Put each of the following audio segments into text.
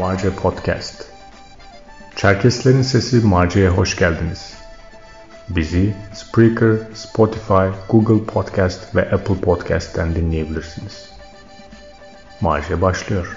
Marce Podcast. Çerkeslerin Sesi Marce'ye hoş geldiniz. Bizi Spreaker, Spotify, Google Podcast ve Apple Podcast'ten dinleyebilirsiniz. Marce başlıyor.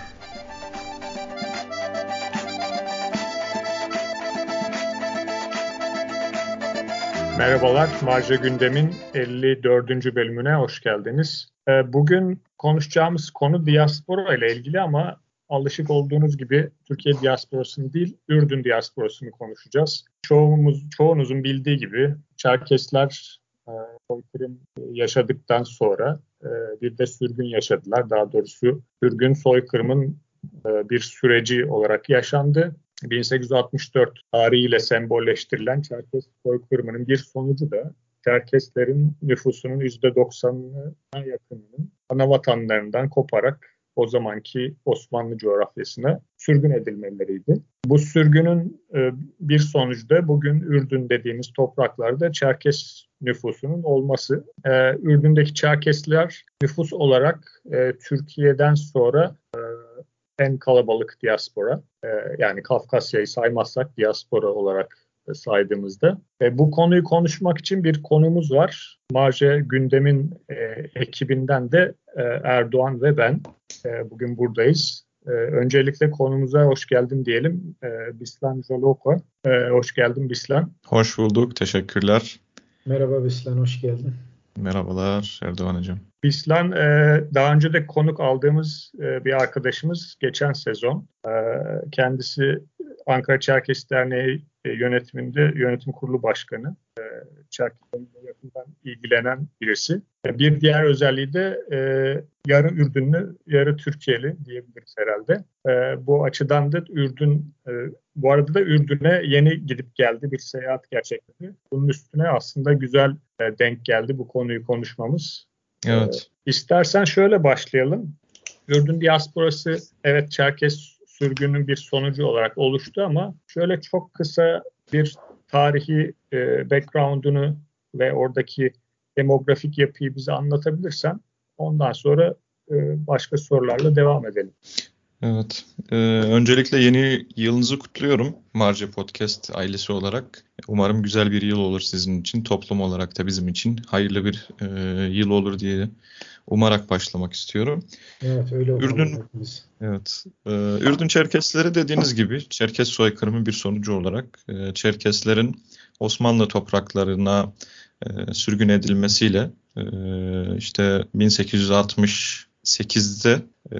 Merhabalar, Marca Gündem'in 54. bölümüne hoş geldiniz. Ee, bugün konuşacağımız konu diaspora ile ilgili ama alışık olduğunuz gibi Türkiye diasporasını değil, Ürdün diasporasını konuşacağız. Çoğumuz, çoğunuzun bildiği gibi Çerkesler e, soykırım yaşadıktan sonra e, bir de sürgün yaşadılar. Daha doğrusu sürgün soykırımın e, bir süreci olarak yaşandı. 1864 tarihiyle sembolleştirilen Çerkes soykırımının bir sonucu da Çerkeslerin nüfusunun %90'ına yakınının ana vatanlarından koparak o zamanki Osmanlı coğrafyasına sürgün edilmeleriydi. Bu sürgünün e, bir sonucu da bugün Ürdün dediğimiz topraklarda Çerkes nüfusunun olması. E, Ürdün'deki Çerkesler nüfus olarak e, Türkiye'den sonra en kalabalık diaspora. Yani Kafkasya'yı saymazsak diaspora olarak saydığımızda. E, bu konuyu konuşmak için bir konumuz var. Marje Gündem'in e, ekibinden de e, Erdoğan ve ben e, bugün buradayız. E, öncelikle konumuza hoş geldin diyelim. E, Bislan Joloko. E, hoş geldin Bislan. Hoş bulduk. Teşekkürler. Merhaba Bislan, hoş geldin. Merhabalar Erdoğan Hocam. Bislan e, daha önce de konuk aldığımız e, bir arkadaşımız geçen sezon. E, kendisi Ankara Çerkes Derneği e, yönetiminde yönetim kurulu başkanı. E, Çerkez'le yakından ilgilenen birisi. E, bir diğer özelliği de yarı Ürdünlü, yarı Türkiye'li diyebiliriz herhalde. Bu açıdan da Ürdün, bu arada da Ürdün'e yeni gidip geldi bir seyahat gerçekleşti. Bunun üstüne aslında güzel denk geldi bu konuyu konuşmamız. Evet. İstersen şöyle başlayalım. Ürdün diasporası evet Çerkes sürgünün bir sonucu olarak oluştu ama şöyle çok kısa bir tarihi e, background'unu ve oradaki demografik yapıyı bize anlatabilirsen ondan sonra e, başka sorularla devam edelim. Evet. Ee, öncelikle yeni yılınızı kutluyorum Marce Podcast ailesi olarak. Umarım güzel bir yıl olur sizin için, toplum olarak da bizim için hayırlı bir e, yıl olur diye umarak başlamak istiyorum. Evet öyle Ürdün, evet, e, Ürdün Çerkesleri dediğiniz gibi Çerkes soykırımı bir sonucu olarak e, Çerkeslerin Osmanlı topraklarına e, sürgün edilmesiyle e, işte 1868'de e,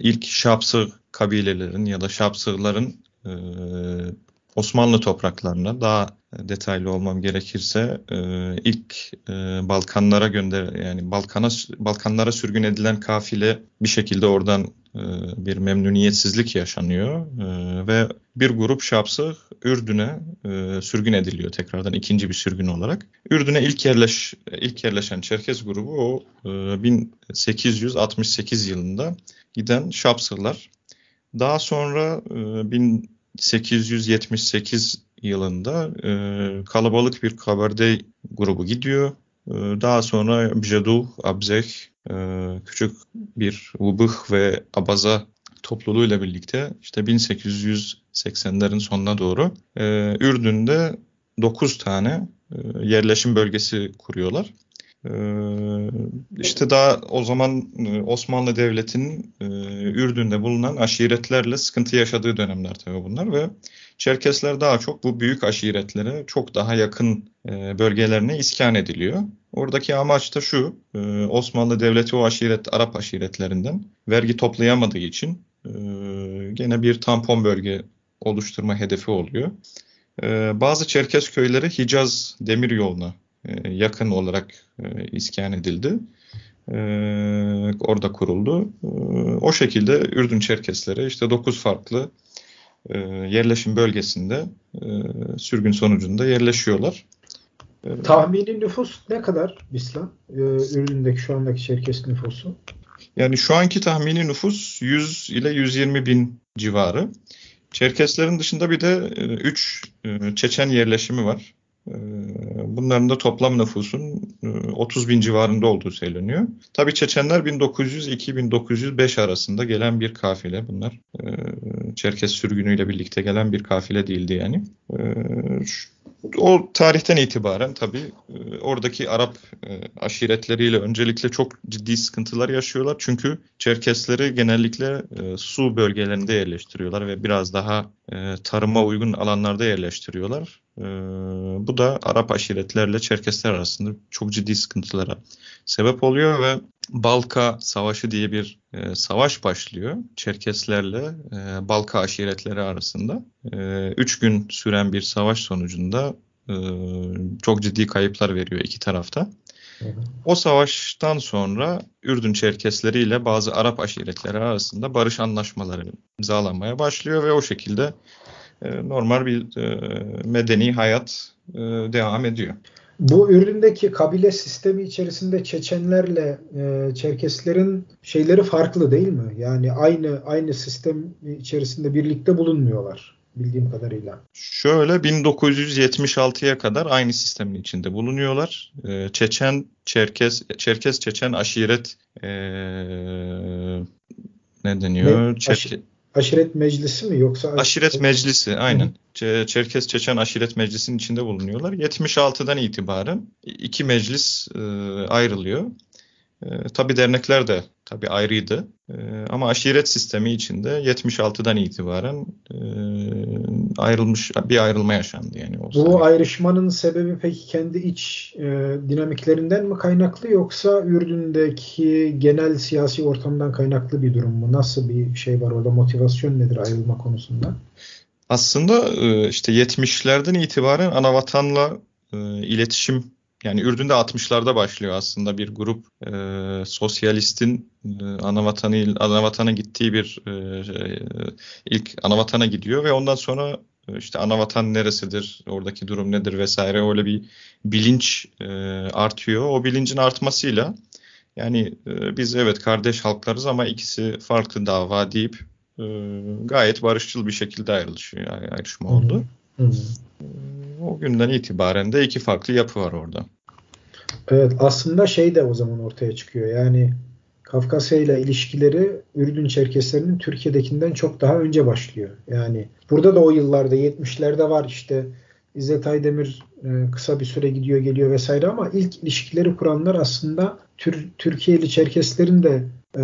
ilk Şapsık kabilelerin ya da Şapsıkların e, Osmanlı topraklarına daha detaylı olmam gerekirse e, ilk e, Balkanlara gönder yani Balkan'a Balkanlara sürgün edilen kafile bir şekilde oradan e, bir memnuniyetsizlik yaşanıyor ve bir grup şapsı Ürdün'e sürgün ediliyor tekrardan ikinci bir sürgün olarak. Ürdün'e ilk yerleş ilk yerleşen Çerkez grubu o e, 1868 yılında giden Şapsılar. Daha sonra e, 1878 yılında e, kalabalık bir kabardey grubu gidiyor. E, daha sonra Bjeduh, Abzeh, e, küçük bir Vubuh ve Abaza topluluğuyla birlikte işte 1880'lerin sonuna doğru e, Ürdün'de 9 tane e, yerleşim bölgesi kuruyorlar. Ee, işte daha o zaman e, Osmanlı Devleti'nin e, Ürdün'de bulunan aşiretlerle sıkıntı yaşadığı dönemler tabii bunlar ve Çerkesler daha çok bu büyük aşiretlere çok daha yakın e, bölgelerine iskan ediliyor. Oradaki amaç da şu, Osmanlı Devleti o aşiret, Arap aşiretlerinden vergi toplayamadığı için gene bir tampon bölge oluşturma hedefi oluyor. Bazı Çerkes köyleri Hicaz demir yoluna e, yakın olarak e, iskan edildi. E, orada kuruldu. O şekilde Ürdün Çerkesleri işte 9 farklı yerleşim bölgesinde sürgün sonucunda yerleşiyorlar. Tahmini nüfus ne kadar Bislan? Ürdün'deki şu andaki Çerkes nüfusu? Yani şu anki tahmini nüfus 100 ile 120 bin civarı. Çerkeslerin dışında bir de 3 Çeçen yerleşimi var. Bunların da toplam nüfusun 30 bin civarında olduğu söyleniyor. Tabi Çeçenler 1902-1905 arasında gelen bir kafile bunlar. Çerkes sürgünüyle birlikte gelen bir kafile değildi yani. O tarihten itibaren tabii oradaki Arap aşiretleriyle öncelikle çok ciddi sıkıntılar yaşıyorlar. Çünkü Çerkesleri genellikle su bölgelerinde yerleştiriyorlar ve biraz daha tarıma uygun alanlarda yerleştiriyorlar. Bu da Arap aşiretlerle Çerkesler arasında çok ciddi sıkıntılara sebep oluyor ve Balka Savaşı diye bir e, savaş başlıyor Çerkeslerle e, Balka aşiretleri arasında. E, üç gün süren bir savaş sonucunda e, çok ciddi kayıplar veriyor iki tarafta. O savaştan sonra Ürdün Çerkesleri ile bazı Arap aşiretleri arasında barış anlaşmaları imzalanmaya başlıyor ve o şekilde e, normal bir e, medeni hayat e, devam ediyor. Bu Ürdün'deki kabile sistemi içerisinde Çeçenlerle e, Çerkeslerin şeyleri farklı değil mi? Yani aynı aynı sistem içerisinde birlikte bulunmuyorlar bildiğim kadarıyla. Şöyle 1976'ya kadar aynı sistemin içinde bulunuyorlar. E, Çeçen, Çerkes, Çerkes Çeçen aşiret e, ne deniyor? Ne? Çerke, Aşiret Meclisi mi yoksa? Aşiret Meclisi aynen. Hı. Çerkes Çeçen Aşiret Meclisi'nin içinde bulunuyorlar. 76'dan itibaren iki meclis e, ayrılıyor. E, tabi dernekler de tabi ayrıydı. E, ama aşiret sistemi içinde 76'dan itibaren e, ayrılmış bir ayrılma yaşandı yani. O Bu sayede. ayrışmanın sebebi peki kendi iç e, dinamiklerinden mi kaynaklı yoksa Ürdün'deki genel siyasi ortamdan kaynaklı bir durum mu? Nasıl bir şey var orada? Motivasyon nedir ayrılma konusunda? Aslında e, işte 70'lerden itibaren anavatanla e, iletişim yani Ürdün'de 60'larda başlıyor aslında bir grup e, sosyalistin e, anavatanı anavatana gittiği bir e, e, ilk anavatana gidiyor ve ondan sonra e, işte anavatan neresidir, oradaki durum nedir vesaire öyle bir bilinç e, artıyor. O bilincin artmasıyla yani e, biz evet kardeş halklarız ama ikisi farklı dava deyip e, gayet barışçıl bir şekilde ayrılışıyor, ayrışma oldu. Hı hı. O günden itibaren de iki farklı yapı var orada. Evet aslında şey de o zaman ortaya çıkıyor. Yani Kafkasya ile ilişkileri Ürdün Çerkeslerinin Türkiye'dekinden çok daha önce başlıyor. Yani burada da o yıllarda 70'lerde var işte İzzet Aydemir e, kısa bir süre gidiyor geliyor vesaire ama ilk ilişkileri kuranlar aslında Tür Türkiye'li Çerkeslerin de e,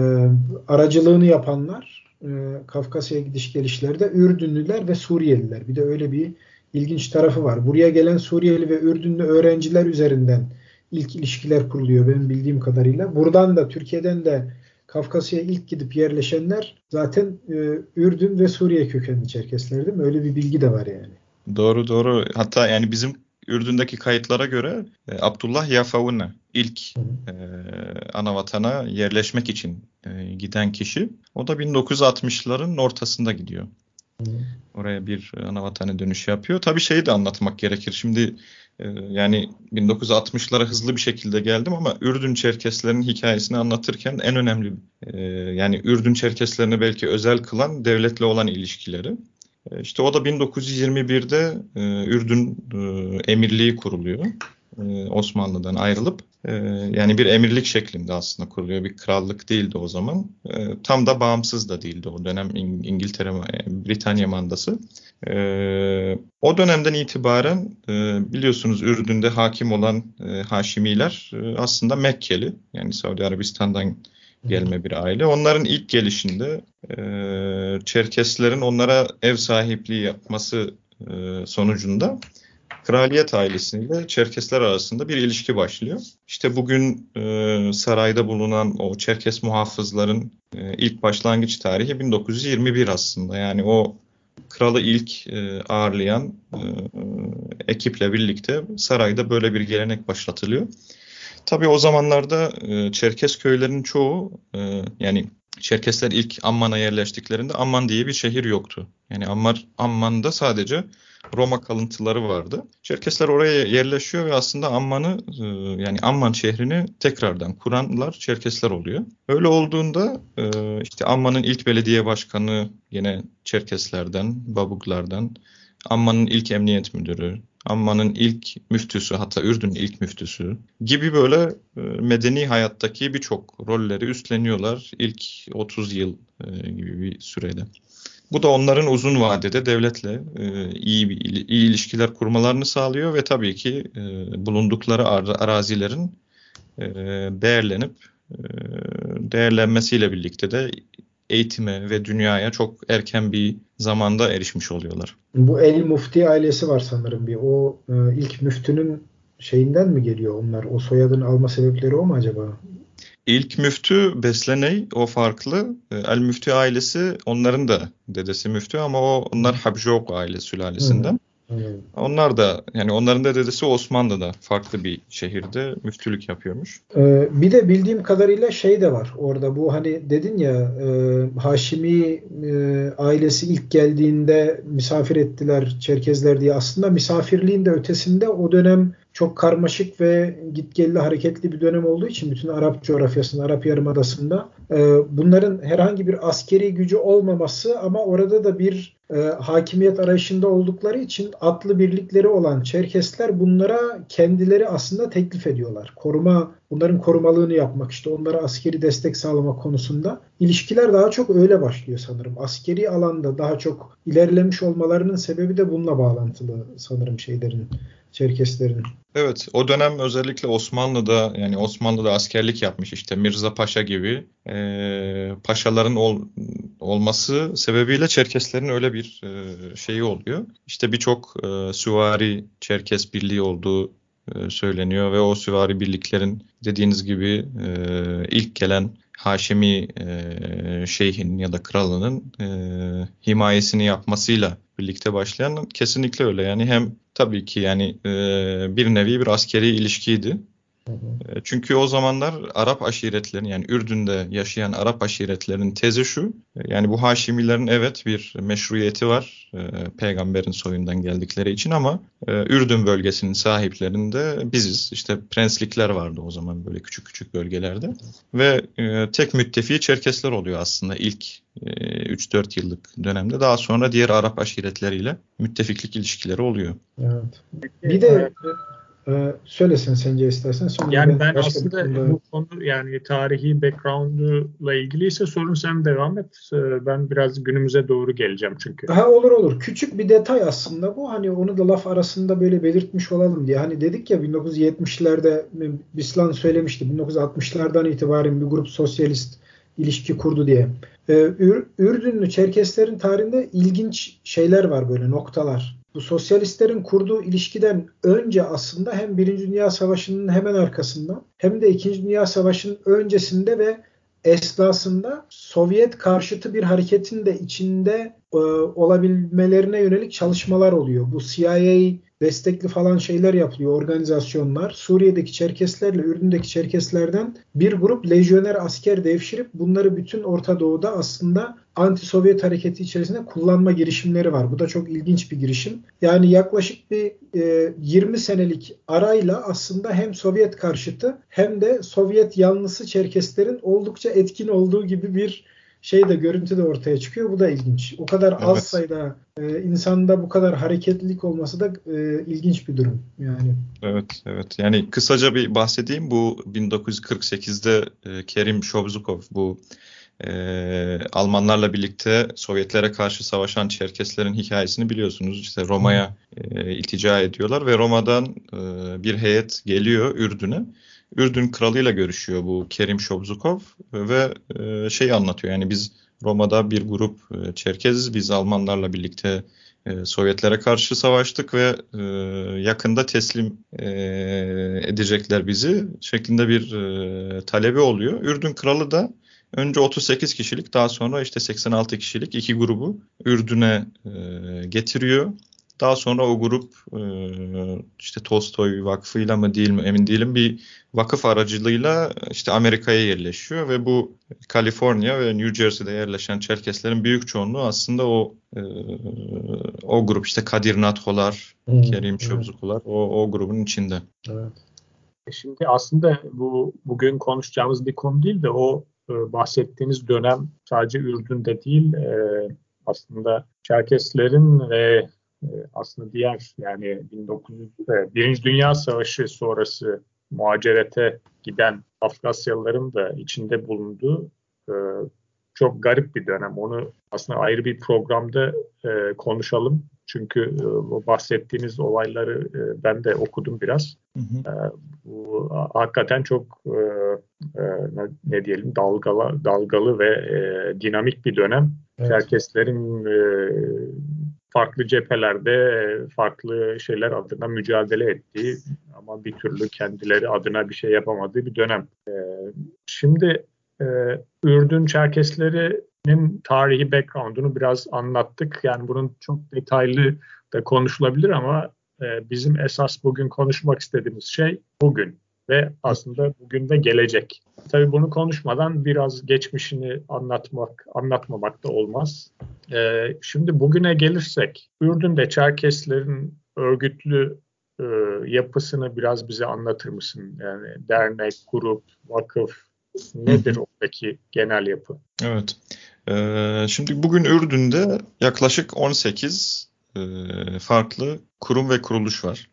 aracılığını yapanlar e, Kafkasya'ya gidiş gelişlerde Ürdünlüler ve Suriyeliler. Bir de öyle bir ilginç tarafı var. Buraya gelen Suriyeli ve Ürdünlü öğrenciler üzerinden ilk ilişkiler kuruluyor benim bildiğim kadarıyla. Buradan da Türkiye'den de Kafkasya'ya ilk gidip yerleşenler zaten e, Ürdün ve Suriye kökenli Çerkesler değil mi? Öyle bir bilgi de var yani. Doğru doğru. Hatta yani bizim Ürdün'deki kayıtlara göre e, Abdullah Yafavuna ilk e, ana vatana yerleşmek için e, giden kişi. O da 1960'ların ortasında gidiyor. Oraya bir ana vatana dönüş yapıyor. Tabii şeyi de anlatmak gerekir. Şimdi e, yani 1960'lara hızlı bir şekilde geldim ama Ürdün Çerkeslerinin hikayesini anlatırken en önemli e, yani Ürdün Çerkeslerini belki özel kılan devletle olan ilişkileri. E, işte o da 1921'de Ürdün Emirliği kuruluyor. Osmanlı'dan ayrılıp ee, yani bir emirlik şeklinde aslında kuruluyor. Bir krallık değildi o zaman. Ee, tam da bağımsız da değildi o dönem İngiltere, Britanya mandası. Ee, o dönemden itibaren e, biliyorsunuz Ürdün'de hakim olan e, Haşimiler e, aslında Mekkeli. Yani Saudi Arabistan'dan gelme bir aile. Onların ilk gelişinde Çerkeslerin onlara ev sahipliği yapması sonucunda kraliyet ailesiyle Çerkesler arasında bir ilişki başlıyor. İşte bugün e, sarayda bulunan o Çerkes muhafızların e, ilk başlangıç tarihi 1921 aslında. Yani o kralı ilk e, ağırlayan e, ekiple birlikte sarayda böyle bir gelenek başlatılıyor. Tabii o zamanlarda e, Çerkes köylerinin çoğu e, yani Çerkesler ilk Amman'a yerleştiklerinde Amman diye bir şehir yoktu. Yani Amman, Amman'da sadece Roma kalıntıları vardı. Çerkesler oraya yerleşiyor ve aslında Amman'ı e, yani Amman şehrini tekrardan kuranlar Çerkesler oluyor. Öyle olduğunda e, işte Amman'ın ilk belediye başkanı yine Çerkeslerden, Babuklardan, Amman'ın ilk emniyet müdürü, Amman'ın ilk müftüsü hatta Ürdün'ün ilk müftüsü gibi böyle e, medeni hayattaki birçok rolleri üstleniyorlar ilk 30 yıl e, gibi bir sürede. Bu da onların uzun vadede devletle e, iyi bir iyi ilişkiler kurmalarını sağlıyor ve tabii ki bulundukları ar- arazilerin değerlenip değerlenmesiyle birlikte de eğitime ve dünyaya çok erken bir zamanda erişmiş oluyorlar. Bu El Mufti ailesi var sanırım bir. O e, ilk müftünün şeyinden mi geliyor onlar? O soyadını alma sebepleri o mu acaba? İlk müftü Besleney o farklı. E, El Müftü ailesi onların da dedesi müftü ama o onlar Habjok aile sülalesinden. Hı. Evet. Onlar da yani onların da dedesi Osmanlı'da farklı bir şehirde müftülük yapıyormuş. Ee, bir de bildiğim kadarıyla şey de var orada bu hani dedin ya e, Haşimi e, ailesi ilk geldiğinde misafir ettiler Çerkezler diye aslında misafirliğin de ötesinde o dönem çok karmaşık ve gitgelli hareketli bir dönem olduğu için bütün Arap coğrafyasında, Arap Yarımadası'nda e, bunların herhangi bir askeri gücü olmaması ama orada da bir e, hakimiyet arayışında oldukları için atlı birlikleri olan Çerkesler bunlara kendileri aslında teklif ediyorlar. Koruma, bunların korumalığını yapmak işte onlara askeri destek sağlamak konusunda. ilişkiler daha çok öyle başlıyor sanırım. Askeri alanda daha çok ilerlemiş olmalarının sebebi de bununla bağlantılı sanırım şeylerin Çerkeslerin. Evet o dönem özellikle Osmanlı'da yani Osmanlı'da askerlik yapmış işte Mirza Paşa gibi e, paşaların ol, olması sebebiyle Çerkeslerin öyle bir e, şeyi oluyor. İşte birçok e, süvari Çerkes birliği olduğu e, söyleniyor ve o süvari birliklerin dediğiniz gibi e, ilk gelen Haşimi e, şeyhin ya da kralının e, himayesini yapmasıyla birlikte başlayan kesinlikle öyle. Yani hem tabii ki yani e, bir nevi bir askeri ilişkiydi. Hı hı. E, çünkü o zamanlar Arap aşiretlerin yani Ürdün'de yaşayan Arap aşiretlerin tezi şu. Yani bu Haşimilerin evet bir meşruiyeti var e, peygamberin soyundan geldikleri için ama e, Ürdün bölgesinin sahiplerinde biziz. İşte prenslikler vardı o zaman böyle küçük küçük bölgelerde. Ve e, tek müttefi Çerkesler oluyor aslında ilk 3-4 yıllık dönemde. Daha sonra diğer Arap aşiretleriyle müttefiklik ilişkileri oluyor. Evet. Bir de ee, söylesin sence istersen. Sonra yani ben, aslında konuda... bu konu yani tarihi background'la ilgiliyse sorun sen devam et. Ee, ben biraz günümüze doğru geleceğim çünkü. Ha olur olur. Küçük bir detay aslında bu. Hani onu da laf arasında böyle belirtmiş olalım diye. Hani dedik ya 1970'lerde Bislan söylemişti. 1960'lardan itibaren bir grup sosyalist ilişki kurdu diye. Ee, Ürdünlü Çerkeslerin tarihinde ilginç şeyler var böyle noktalar bu sosyalistlerin kurduğu ilişkiden önce aslında hem Birinci Dünya Savaşı'nın hemen arkasında hem de İkinci Dünya Savaşı'nın öncesinde ve esnasında Sovyet karşıtı bir hareketin de içinde e, olabilmelerine yönelik çalışmalar oluyor. Bu CIA destekli falan şeyler yapılıyor, organizasyonlar. Suriye'deki Çerkeslerle Ürdün'deki Çerkeslerden bir grup lejyoner asker devşirip bunları bütün Orta Doğu'da aslında anti-Sovyet hareketi içerisinde kullanma girişimleri var. Bu da çok ilginç bir girişim. Yani yaklaşık bir e, 20 senelik arayla aslında hem Sovyet karşıtı hem de Sovyet yanlısı Çerkeslerin oldukça etkin olduğu gibi bir şey de görüntü de ortaya çıkıyor. Bu da ilginç. O kadar evet. az sayıda e, insanda bu kadar hareketlilik olması da e, ilginç bir durum yani. Evet, evet. Yani kısaca bir bahsedeyim. Bu 1948'de e, Kerim Şovzukov bu e, Almanlarla birlikte Sovyetlere karşı savaşan Çerkeslerin hikayesini biliyorsunuz. İşte Roma'ya e, iltica ediyorlar ve Roma'dan e, bir heyet geliyor Ürdün'e Ürdün kralıyla görüşüyor bu Kerim Şobzukov ve e, şey anlatıyor. Yani biz Roma'da bir grup e, Çerkeziz. Biz Almanlarla birlikte e, Sovyetlere karşı savaştık ve e, yakında teslim e, edecekler bizi şeklinde bir talebi oluyor. Ürdün kralı da önce 38 kişilik daha sonra işte 86 kişilik iki grubu Ürdün'e getiriyor daha sonra o grup e, işte Tolstoy Vakfı'yla mı değil mi emin değilim bir vakıf aracılığıyla işte Amerika'ya yerleşiyor ve bu Kaliforniya ve New Jersey'de yerleşen Çerkeslerin büyük çoğunluğu aslında o e, o grup işte Kadir Natholar, hmm, Kerim Çöbzukular evet. o, o grubun içinde. Evet. E şimdi aslında bu bugün konuşacağımız bir konu değil de o bahsettiğiniz dönem sadece Ürdün'de değil aslında Çerkeslerin ve aslında diğer yani 1900 Birinci Dünya Savaşı sonrası muhacerete giden Afgasyalıların da içinde bulunduğu çok garip bir dönem. Onu aslında ayrı bir programda konuşalım. Çünkü e, o bahsettiğiniz olayları e, ben de okudum biraz. Hı hı. E, bu hakikaten çok ne diyelim dalgalı, dalgalı ve dinamik bir dönem. Evet. Herkeslerin farklı cephelerde farklı şeyler adına mücadele ettiği ama bir türlü kendileri adına bir şey yapamadığı bir dönem. Şimdi Ürdün Çerkesleri nin tarihi background'unu biraz anlattık. Yani bunun çok detaylı da konuşulabilir ama e, bizim esas bugün konuşmak istediğimiz şey bugün ve aslında bugün de gelecek. Tabii bunu konuşmadan biraz geçmişini anlatmak, anlatmamak da olmaz. E, şimdi bugüne gelirsek, Ürdün'de Çerkeslerin örgütlü e, yapısını biraz bize anlatır mısın? Yani dernek, grup, vakıf nedir oradaki genel yapı? Evet. Ee, şimdi bugün Ürdün'de yaklaşık 18 e, farklı kurum ve kuruluş var.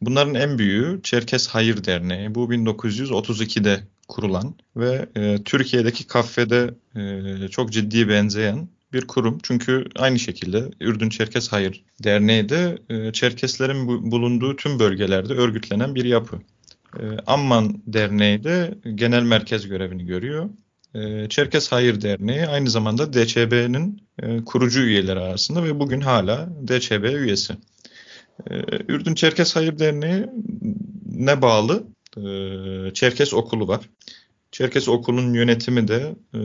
Bunların en büyüğü Çerkes Hayır Derneği. Bu 1932'de kurulan ve e, Türkiye'deki kafede e, çok ciddi benzeyen bir kurum. Çünkü aynı şekilde Ürdün Çerkes Hayır Derneği de e, Çerkeslerin bulunduğu tüm bölgelerde örgütlenen bir yapı. E, Amman Derneği de genel merkez görevini görüyor. Ee, Çerkes Hayır Derneği aynı zamanda DÇB'nin e, kurucu üyeleri arasında ve bugün hala DÇB üyesi. Ee, Ürdün Çerkes Hayır Derneği ne bağlı? Ee, Çerkes Okulu var. Çerkes Okulu'nun yönetimi de e,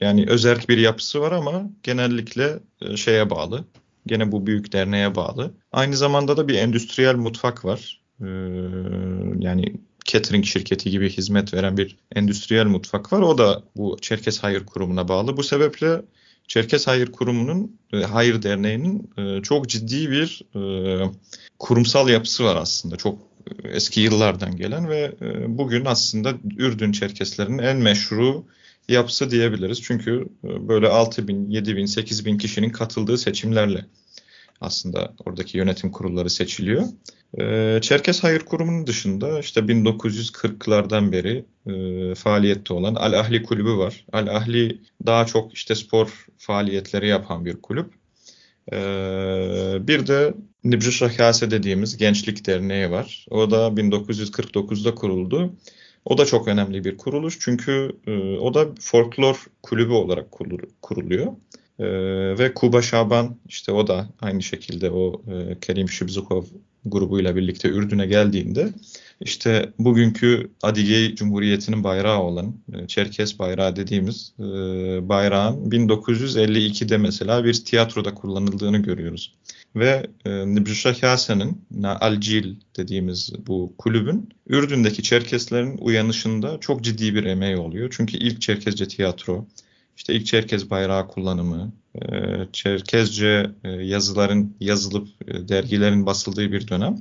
yani özerk bir yapısı var ama genellikle e, şeye bağlı. Gene bu büyük derneğe bağlı. Aynı zamanda da bir endüstriyel mutfak var. Yani catering şirketi gibi hizmet veren bir endüstriyel mutfak var. O da bu Çerkes Hayır Kurumu'na bağlı. Bu sebeple Çerkes Hayır Kurumu'nun, e, Hayır Derneği'nin e, çok ciddi bir e, kurumsal yapısı var aslında. Çok eski yıllardan gelen ve bugün aslında Ürdün Çerkeslerinin en meşru yapısı diyebiliriz. Çünkü böyle 6 bin, 7 bin, 8 bin kişinin katıldığı seçimlerle aslında oradaki yönetim kurulları seçiliyor. Ee, Çerkes Hayır Kurumu'nun dışında işte 1940'lardan beri e, faaliyette olan Al Ahli Kulübü var. Al Ahli daha çok işte spor faaliyetleri yapan bir kulüp. Ee, bir de Nibji Şahase dediğimiz Gençlik Derneği var. O da 1949'da kuruldu. O da çok önemli bir kuruluş çünkü e, o da folklor kulübü olarak kuruluyor. Ee, ve Kuba Şaban işte o da aynı şekilde o e, Kerim Şibzukov grubuyla birlikte Ürdün'e geldiğinde işte bugünkü Adigey Cumhuriyeti'nin bayrağı olan e, Çerkes bayrağı dediğimiz e, bayrağın 1952'de mesela bir tiyatroda kullanıldığını görüyoruz. Ve e, Nibjuşah Yasen'in Alcil dediğimiz bu kulübün Ürdün'deki Çerkeslerin uyanışında çok ciddi bir emeği oluyor. Çünkü ilk Çerkezce tiyatro, işte ilk Çerkez bayrağı kullanımı, e, Çerkezce e, yazıların yazılıp e, dergilerin basıldığı bir dönem.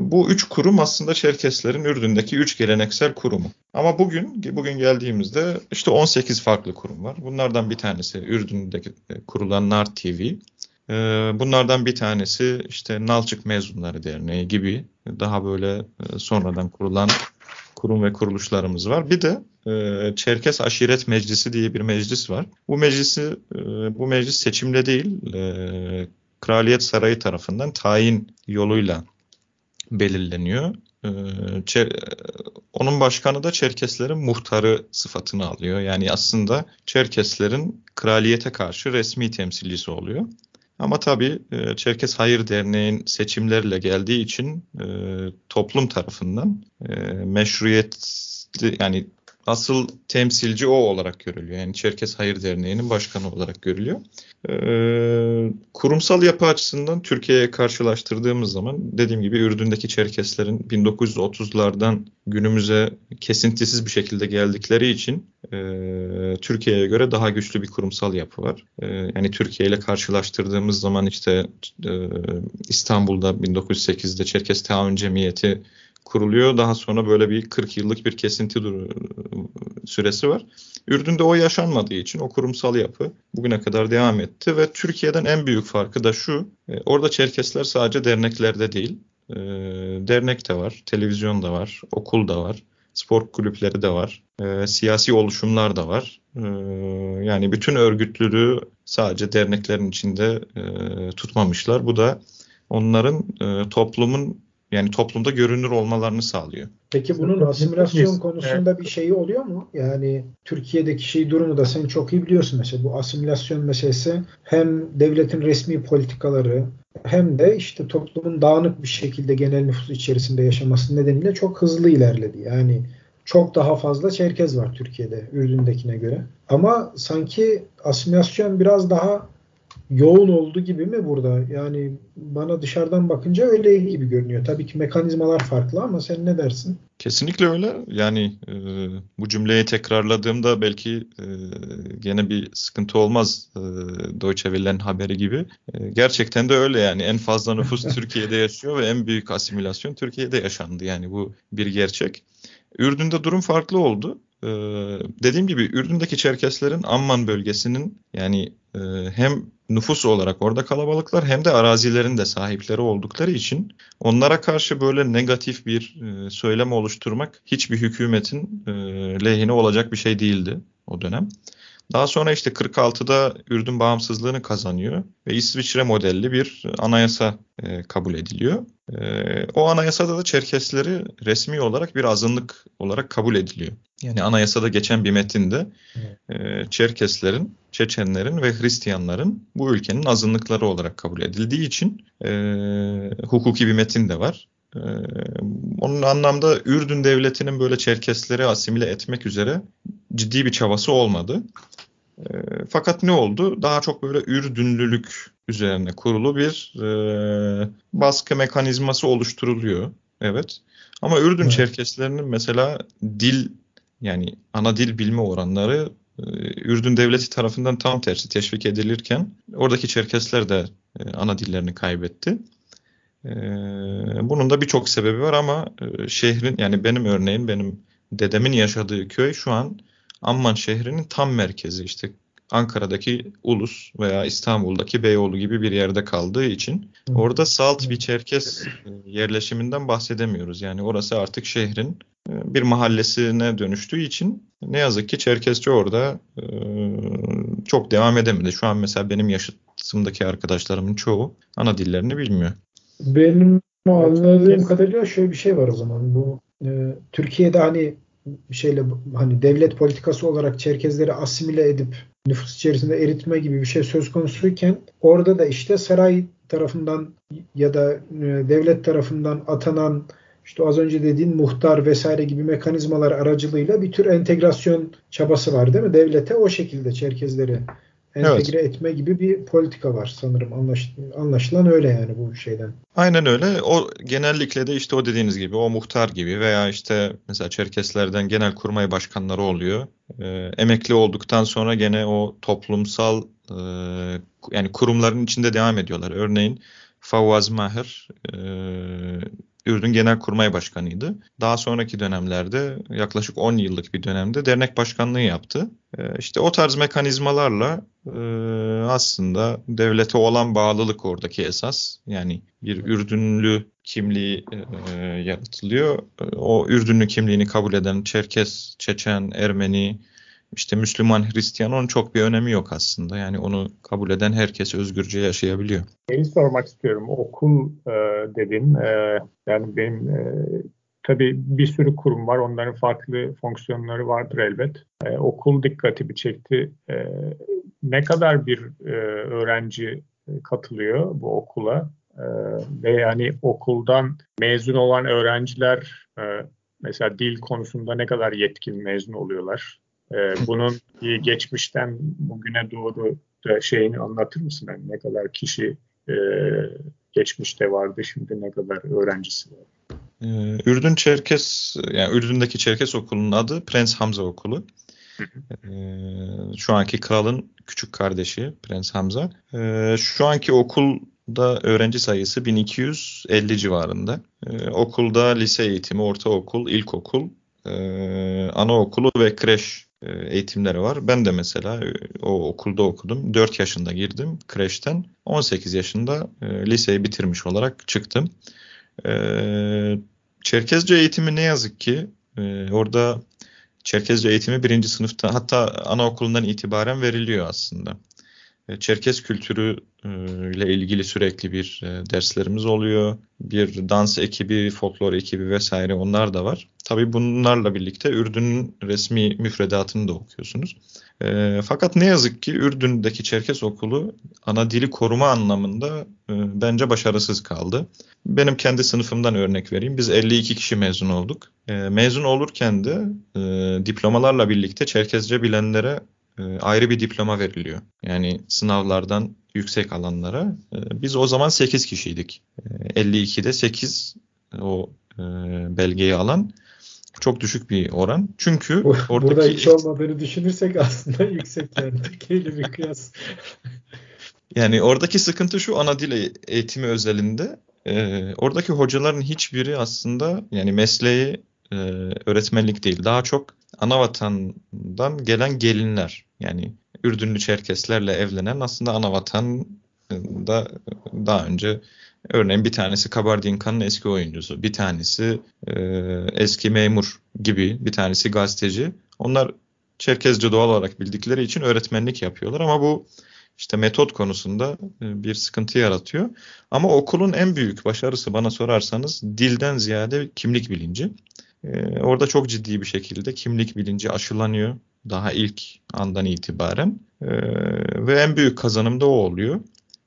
Bu üç kurum aslında Çerkeslerin Ürdün'deki üç geleneksel kurumu. Ama bugün bugün geldiğimizde işte 18 farklı kurum var. Bunlardan bir tanesi Ürdün'deki kurulan Nar TV. Bunlardan bir tanesi işte Nalçık Mezunları Derneği gibi daha böyle sonradan kurulan kurum ve kuruluşlarımız var. Bir de e, Çerkes Aşiret Meclisi diye bir meclis var. Bu meclisi e, bu meclis seçimle değil e, Kraliyet Sarayı tarafından tayin yoluyla belirleniyor. E, Çer, onun başkanı da Çerkeslerin muhtarı sıfatını alıyor. Yani aslında Çerkeslerin kraliyete karşı resmi temsilcisi oluyor. Ama tabii e, Çerkes Hayır Derneği'nin seçimlerle geldiği için e, toplum tarafından e, meşruiyetli yani asıl temsilci o olarak görülüyor. Yani Çerkes Hayır Derneği'nin başkanı olarak görülüyor. Ee, kurumsal yapı açısından Türkiye'ye karşılaştırdığımız zaman dediğim gibi Ürdün'deki Çerkeslerin 1930'lardan günümüze kesintisiz bir şekilde geldikleri için e, Türkiye'ye göre daha güçlü bir kurumsal yapı var. E, yani Türkiye ile karşılaştırdığımız zaman işte e, İstanbul'da 1908'de Çerkes Taun Cemiyeti kuruluyor. Daha sonra böyle bir 40 yıllık bir kesinti süresi var. Ürdün'de o yaşanmadığı için o kurumsal yapı bugüne kadar devam etti ve Türkiye'den en büyük farkı da şu. E, orada Çerkesler sadece derneklerde değil, e, dernek de var, televizyon da var, okul da var, spor kulüpleri de var, e, siyasi oluşumlar da var. Yani bütün örgütlülüğü sadece derneklerin içinde tutmamışlar. Bu da onların toplumun yani toplumda görünür olmalarını sağlıyor. Peki bunun asimilasyon konusunda bir şeyi oluyor mu? Yani Türkiye'deki şey durumu da sen çok iyi biliyorsun mesela bu asimilasyon meselesi hem devletin resmi politikaları hem de işte toplumun dağınık bir şekilde genel nüfus içerisinde yaşaması nedeniyle çok hızlı ilerledi. Yani çok daha fazla Çerkez var Türkiye'de Ürdün'dekine göre. Ama sanki asimilasyon biraz daha yoğun oldu gibi mi burada? Yani bana dışarıdan bakınca öyle gibi görünüyor. Tabii ki mekanizmalar farklı ama sen ne dersin? Kesinlikle öyle. Yani e, bu cümleyi tekrarladığımda belki e, gene bir sıkıntı olmaz e, Deutsche Welle'nin haberi gibi. E, gerçekten de öyle yani. En fazla nüfus Türkiye'de yaşıyor ve en büyük asimilasyon Türkiye'de yaşandı. Yani bu bir gerçek. Ürdün'de durum farklı oldu. Ee, dediğim gibi Ürdün'deki Çerkeslerin Amman bölgesinin yani e, hem nüfus olarak orada kalabalıklar hem de arazilerin de sahipleri oldukları için onlara karşı böyle negatif bir e, söylem oluşturmak hiçbir hükümetin e, lehine olacak bir şey değildi o dönem. Daha sonra işte 46'da Ürdün bağımsızlığını kazanıyor ve İsviçre modelli bir anayasa e, kabul ediliyor. E, o anayasada da Çerkesleri resmi olarak bir azınlık olarak kabul ediliyor. Yani anayasada geçen bir metinde e, Çerkeslerin, Çeçenlerin ve Hristiyanların bu ülkenin azınlıkları olarak kabul edildiği için e, hukuki bir metin de var. Ee, onun anlamda Ürdün devletinin böyle Çerkesleri asimile etmek üzere ciddi bir çabası olmadı. E, fakat ne oldu? Daha çok böyle Ürdünlülük üzerine kurulu bir e, baskı mekanizması oluşturuluyor. Evet. Ama Ürdün evet. Çerkeslerinin mesela dil yani ana dil bilme oranları e, Ürdün devleti tarafından tam tersi teşvik edilirken oradaki Çerkesler de e, ana dillerini kaybetti. E, bunun da birçok sebebi var ama şehrin yani benim örneğin benim dedemin yaşadığı köy şu an Amman şehrinin tam merkezi işte Ankara'daki Ulus veya İstanbul'daki Beyoğlu gibi bir yerde kaldığı için orada salt bir Çerkes e, yerleşiminden bahsedemiyoruz. Yani orası artık şehrin e, bir mahallesine dönüştüğü için ne yazık ki Çerkesçi orada e, çok devam edemedi. Şu an mesela benim yaşıtımdaki arkadaşlarımın çoğu ana dillerini bilmiyor. Benim anladığım kadarıyla şöyle bir şey var o zaman. Bu Türkiye'de hani şeyle hani devlet politikası olarak Çerkezleri asimile edip nüfus içerisinde eritme gibi bir şey söz konusuyken orada da işte saray tarafından ya da e, devlet tarafından atanan işte az önce dediğin muhtar vesaire gibi mekanizmalar aracılığıyla bir tür entegrasyon çabası var değil mi? Devlete o şekilde Çerkezleri entegre evet. etme gibi bir politika var sanırım. Anlaş, anlaşılan öyle yani bu şeyden. Aynen öyle. O genellikle de işte o dediğiniz gibi o muhtar gibi veya işte mesela Çerkeslerden genel kurmay başkanları oluyor. E, emekli olduktan sonra gene o toplumsal e, yani kurumların içinde devam ediyorlar. Örneğin Fawaz Mahir e, Ürdün Genel Kurmay Başkanıydı. Daha sonraki dönemlerde yaklaşık 10 yıllık bir dönemde dernek başkanlığı yaptı. Ee, işte o tarz mekanizmalarla e, aslında devlete olan bağlılık oradaki esas. Yani bir Ürdünlü kimliği e, yaratılıyor. O Ürdünlü kimliğini kabul eden Çerkes, Çeçen, Ermeni, işte Müslüman, Hristiyan onun çok bir önemi yok aslında. Yani onu kabul eden herkes özgürce yaşayabiliyor. Şeyi sormak istiyorum. Okul e, dedin. E, yani benim e, tabii bir sürü kurum var. Onların farklı fonksiyonları vardır elbet. E, okul dikkatimi çekti. E, ne kadar bir e, öğrenci katılıyor bu okula? E, ve yani okuldan mezun olan öğrenciler e, mesela dil konusunda ne kadar yetkin mezun oluyorlar? Ee, bunun geçmişten bugüne doğru şeyini anlatır mısın? Yani ne kadar kişi e, geçmişte vardı, şimdi ne kadar öğrencisi var? Ee, Ürdün Çerkes, yani Ürdün'deki Çerkes okulunun adı Prens Hamza Okulu. Ee, şu anki kralın küçük kardeşi Prens Hamza. Ee, şu anki okulda öğrenci sayısı 1250 civarında. Ee, okulda lise eğitimi, ortaokul, ilkokul, e, anaokulu ve kreş e, eğitimleri var. Ben de mesela e, o okulda okudum. 4 yaşında girdim kreşten. 18 yaşında e, liseyi bitirmiş olarak çıktım. Çerkezce eğitimi ne yazık ki orada Çerkezce eğitimi birinci sınıfta hatta anaokulundan itibaren veriliyor aslında. Çerkez kültürü ile ilgili sürekli bir derslerimiz oluyor. Bir dans ekibi, folklor ekibi vesaire onlar da var. Tabii bunlarla birlikte Ürdün'ün resmi müfredatını da okuyorsunuz. Fakat ne yazık ki Ürdün'deki Çerkez okulu ana dili koruma anlamında bence başarısız kaldı. Benim kendi sınıfımdan örnek vereyim. Biz 52 kişi mezun olduk. mezun olurken de diplomalarla birlikte Çerkezce bilenlere e, ayrı bir diploma veriliyor. Yani sınavlardan yüksek alanlara. E, biz o zaman 8 kişiydik. E, 52'de 8 o e, belgeyi alan çok düşük bir oran. Çünkü Bu, oradaki... Burada hiç olmadığını düşünürsek aslında yüksek. Tekeli bir kıyas. yani oradaki sıkıntı şu ana dil eğitimi özelinde. E, oradaki hocaların hiçbiri aslında yani mesleği e, öğretmenlik değil. Daha çok ana vatandan gelen gelinler. Yani Ürdünlü Çerkeslerle evlenen aslında ana vatanda daha önce örneğin bir tanesi Kabardinkan'ın eski oyuncusu, bir tanesi e, eski memur gibi, bir tanesi gazeteci. Onlar Çerkezce doğal olarak bildikleri için öğretmenlik yapıyorlar ama bu işte metot konusunda e, bir sıkıntı yaratıyor. Ama okulun en büyük başarısı bana sorarsanız dilden ziyade kimlik bilinci. Ee, orada çok ciddi bir şekilde kimlik bilinci aşılanıyor daha ilk andan itibaren ee, ve en büyük kazanım da o oluyor.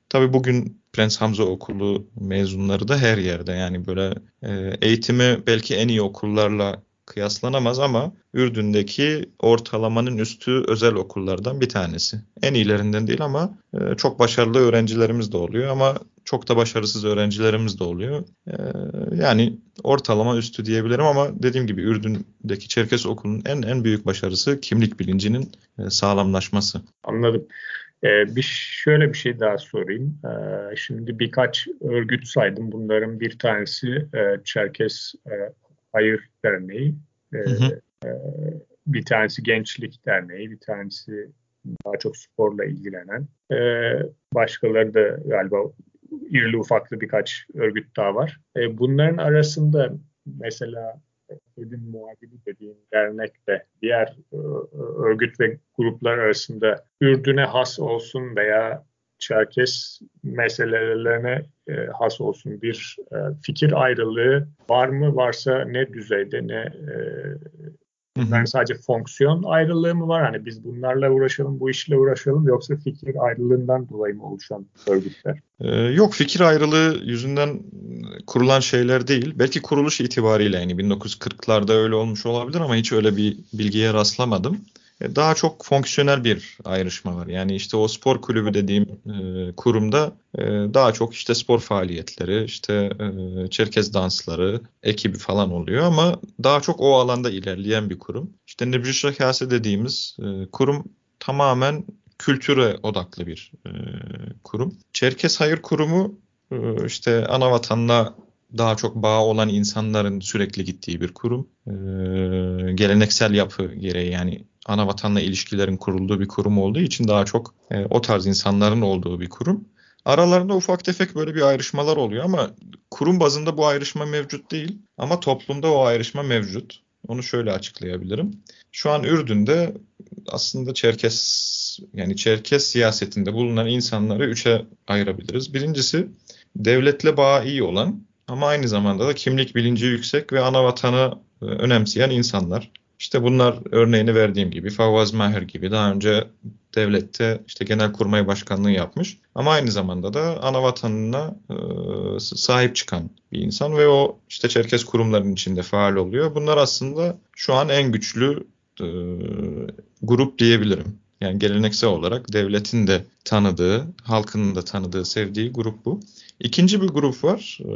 Tabii bugün Prens Hamza Okulu mezunları da her yerde yani böyle e, eğitimi belki en iyi okullarla kıyaslanamaz ama Ürdün'deki ortalamanın üstü özel okullardan bir tanesi. En iyilerinden değil ama e, çok başarılı öğrencilerimiz de oluyor ama çok da başarısız öğrencilerimiz de oluyor. E, yani ortalama üstü diyebilirim ama dediğim gibi Ürdün'deki Çerkes Okulu'nun en en büyük başarısı kimlik bilincinin e, sağlamlaşması. Anladım. Ee, bir şöyle bir şey daha sorayım. Ee, şimdi birkaç örgüt saydım. Bunların bir tanesi e, Çerkes e, Hayır Derneği, e, hı hı. E, bir tanesi Gençlik Derneği, bir tanesi daha çok sporla ilgilenen. E, başkaları da galiba irili ufaklı birkaç örgüt daha var. E, bunların arasında mesela Edin Muadili dediğim dernekle diğer e, örgüt ve gruplar arasında Ürdün'e has olsun veya Çerkes meselelerine e, has olsun bir e, fikir ayrılığı var mı? Varsa ne düzeyde ne yani sadece fonksiyon ayrılığı mı var? Hani biz bunlarla uğraşalım, bu işle uğraşalım yoksa fikir ayrılığından dolayı mı oluşan örgütler? Ee, yok fikir ayrılığı yüzünden kurulan şeyler değil. Belki kuruluş itibariyle yani 1940'larda öyle olmuş olabilir ama hiç öyle bir bilgiye rastlamadım. E, daha çok fonksiyonel bir ayrışma var. Yani işte o spor kulübü dediğim e, kurumda e, daha çok işte spor faaliyetleri, işte e, Çerkez dansları, ekibi falan oluyor ama daha çok o alanda ilerleyen bir kurum. İşte Nebüşra Kase dediğimiz e, kurum tamamen kültüre odaklı bir e, kurum. Çerkez Hayır Kurumu e, işte ana vatanla daha çok bağ olan insanların sürekli gittiği bir kurum. E, geleneksel yapı gereği yani ana vatanla ilişkilerin kurulduğu bir kurum olduğu için daha çok e, o tarz insanların olduğu bir kurum. Aralarında ufak tefek böyle bir ayrışmalar oluyor ama kurum bazında bu ayrışma mevcut değil. Ama toplumda o ayrışma mevcut. Onu şöyle açıklayabilirim. Şu an Ürdün'de aslında Çerkes yani Çerkes siyasetinde bulunan insanları üçe ayırabiliriz. Birincisi devletle bağı iyi olan ama aynı zamanda da kimlik bilinci yüksek ve ana vatanı e, önemseyen insanlar. İşte bunlar örneğini verdiğim gibi Favaz Maher gibi daha önce devlette işte genel kurmay başkanlığı yapmış ama aynı zamanda da ana vatanına e, sahip çıkan bir insan ve o işte Çerkes kurumlarının içinde faal oluyor. Bunlar aslında şu an en güçlü e, grup diyebilirim. Yani geleneksel olarak devletin de tanıdığı, halkının da tanıdığı, sevdiği grup bu. İkinci bir grup var. E,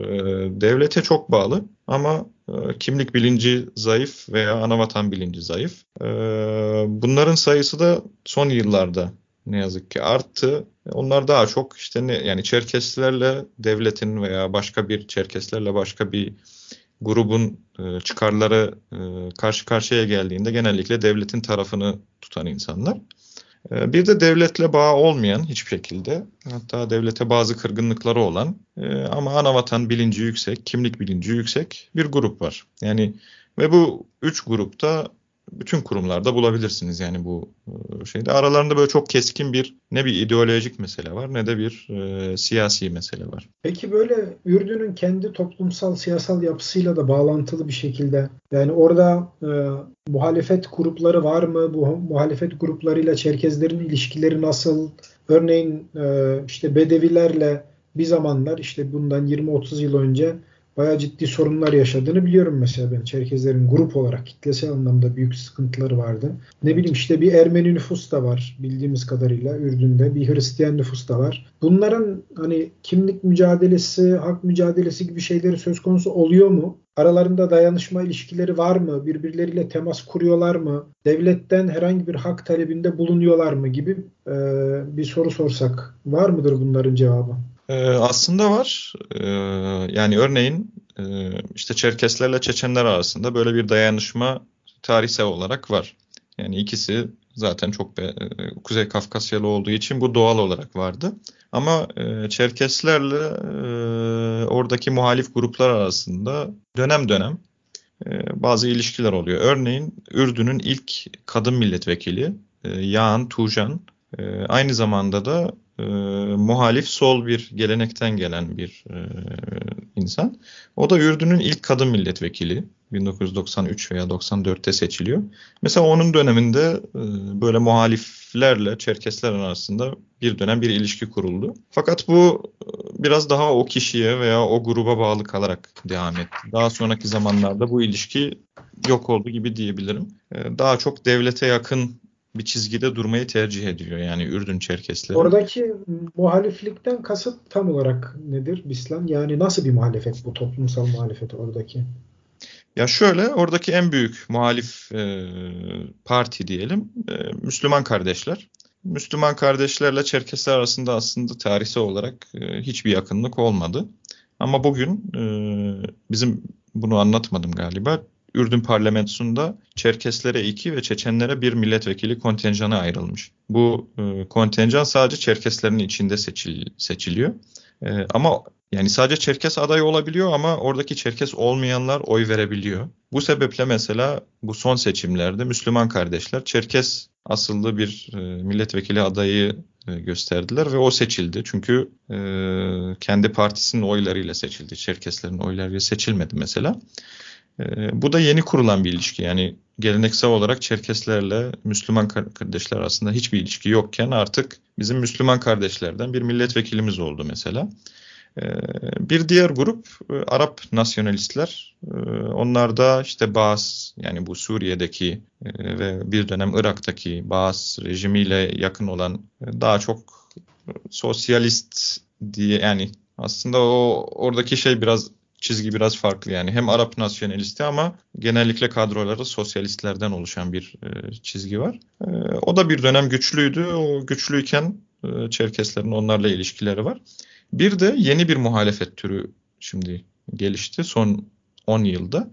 devlete çok bağlı ama e, kimlik bilinci zayıf veya anavatan bilinci zayıf. E, bunların sayısı da son yıllarda ne yazık ki arttı. Onlar daha çok işte ne yani Çerkeslerle devletin veya başka bir Çerkeslerle başka bir grubun e, çıkarları e, karşı karşıya geldiğinde genellikle devletin tarafını tutan insanlar. E, bir de devletle bağı olmayan hiçbir şekilde hatta devlete bazı kırgınlıkları olan e, ama anavatan bilinci yüksek, kimlik bilinci yüksek bir grup var. Yani ve bu üç grupta bütün kurumlarda bulabilirsiniz yani bu e, şeyde. Aralarında böyle çok keskin bir ne bir ideolojik mesele var ne de bir e, siyasi mesele var. Peki böyle Ürdün'ün kendi toplumsal siyasal yapısıyla da bağlantılı bir şekilde yani orada e, muhalefet grupları var mı? Bu muhalefet gruplarıyla Çerkezlerin ilişkileri nasıl? Örneğin e, işte Bedevilerle bir zamanlar işte bundan 20-30 yıl önce bayağı ciddi sorunlar yaşadığını biliyorum mesela ben. Çerkezlerin grup olarak kitlesel anlamda büyük sıkıntıları vardı. Ne bileyim işte bir Ermeni nüfus da var bildiğimiz kadarıyla Ürdün'de. Bir Hristiyan nüfus da var. Bunların hani kimlik mücadelesi, hak mücadelesi gibi şeyleri söz konusu oluyor mu? Aralarında dayanışma ilişkileri var mı? Birbirleriyle temas kuruyorlar mı? Devletten herhangi bir hak talebinde bulunuyorlar mı gibi e, bir soru sorsak var mıdır bunların cevabı? Ee, aslında var. Ee, yani örneğin e, işte Çerkeslerle Çeçenler arasında böyle bir dayanışma tarihsel olarak var. Yani ikisi zaten çok be, e, Kuzey Kafkasyalı olduğu için bu doğal olarak vardı. Ama e, Çerkeslerle oradaki muhalif gruplar arasında dönem dönem bazı ilişkiler oluyor. Örneğin Ürdün'ün ilk kadın milletvekili Yağan Tujan e, aynı zamanda da e, muhalif sol bir gelenekten gelen bir e, insan. O da Ürdün'ün ilk kadın milletvekili. 1993 veya 94'te seçiliyor. Mesela onun döneminde e, böyle muhaliflerle Çerkesler arasında bir dönem bir ilişki kuruldu. Fakat bu e, biraz daha o kişiye veya o gruba bağlı kalarak devam etti. Daha sonraki zamanlarda bu ilişki yok oldu gibi diyebilirim. E, daha çok devlete yakın bir çizgide durmayı tercih ediyor yani Ürdün Çerkesleri. Oradaki muhaliflikten kasıt tam olarak nedir Bislan? Yani nasıl bir muhalefet bu toplumsal muhalefet oradaki? Ya şöyle oradaki en büyük muhalif e, parti diyelim e, Müslüman kardeşler. Müslüman kardeşlerle Çerkesler arasında aslında tarihsel olarak e, hiçbir yakınlık olmadı. Ama bugün e, bizim bunu anlatmadım galiba. Ürdün parlamentosunda Çerkeslere iki ve Çeçenlere bir milletvekili kontenjanı ayrılmış. Bu e, kontenjan sadece Çerkeslerin içinde seçil, seçiliyor. E, ama yani sadece Çerkes adayı olabiliyor ama oradaki Çerkes olmayanlar oy verebiliyor. Bu sebeple mesela bu son seçimlerde Müslüman kardeşler Çerkes asıllı bir e, milletvekili adayı e, gösterdiler ve o seçildi. Çünkü e, kendi partisinin oylarıyla seçildi. Çerkeslerin oylarıyla seçilmedi mesela. Ee, bu da yeni kurulan bir ilişki. Yani geleneksel olarak Çerkeslerle Müslüman kardeşler arasında hiçbir ilişki yokken artık bizim Müslüman kardeşlerden bir milletvekilimiz oldu mesela. Ee, bir diğer grup e, Arap nasyonalistler. Ee, onlar da işte Baas yani bu Suriye'deki e, ve bir dönem Irak'taki Baas rejimiyle yakın olan e, daha çok sosyalist diye yani aslında o oradaki şey biraz çizgi biraz farklı yani. Hem Arap nasyonalisti ama genellikle kadroları sosyalistlerden oluşan bir e, çizgi var. E, o da bir dönem güçlüydü. O güçlüyken e, Çerkeslerin onlarla ilişkileri var. Bir de yeni bir muhalefet türü şimdi gelişti son 10 yılda.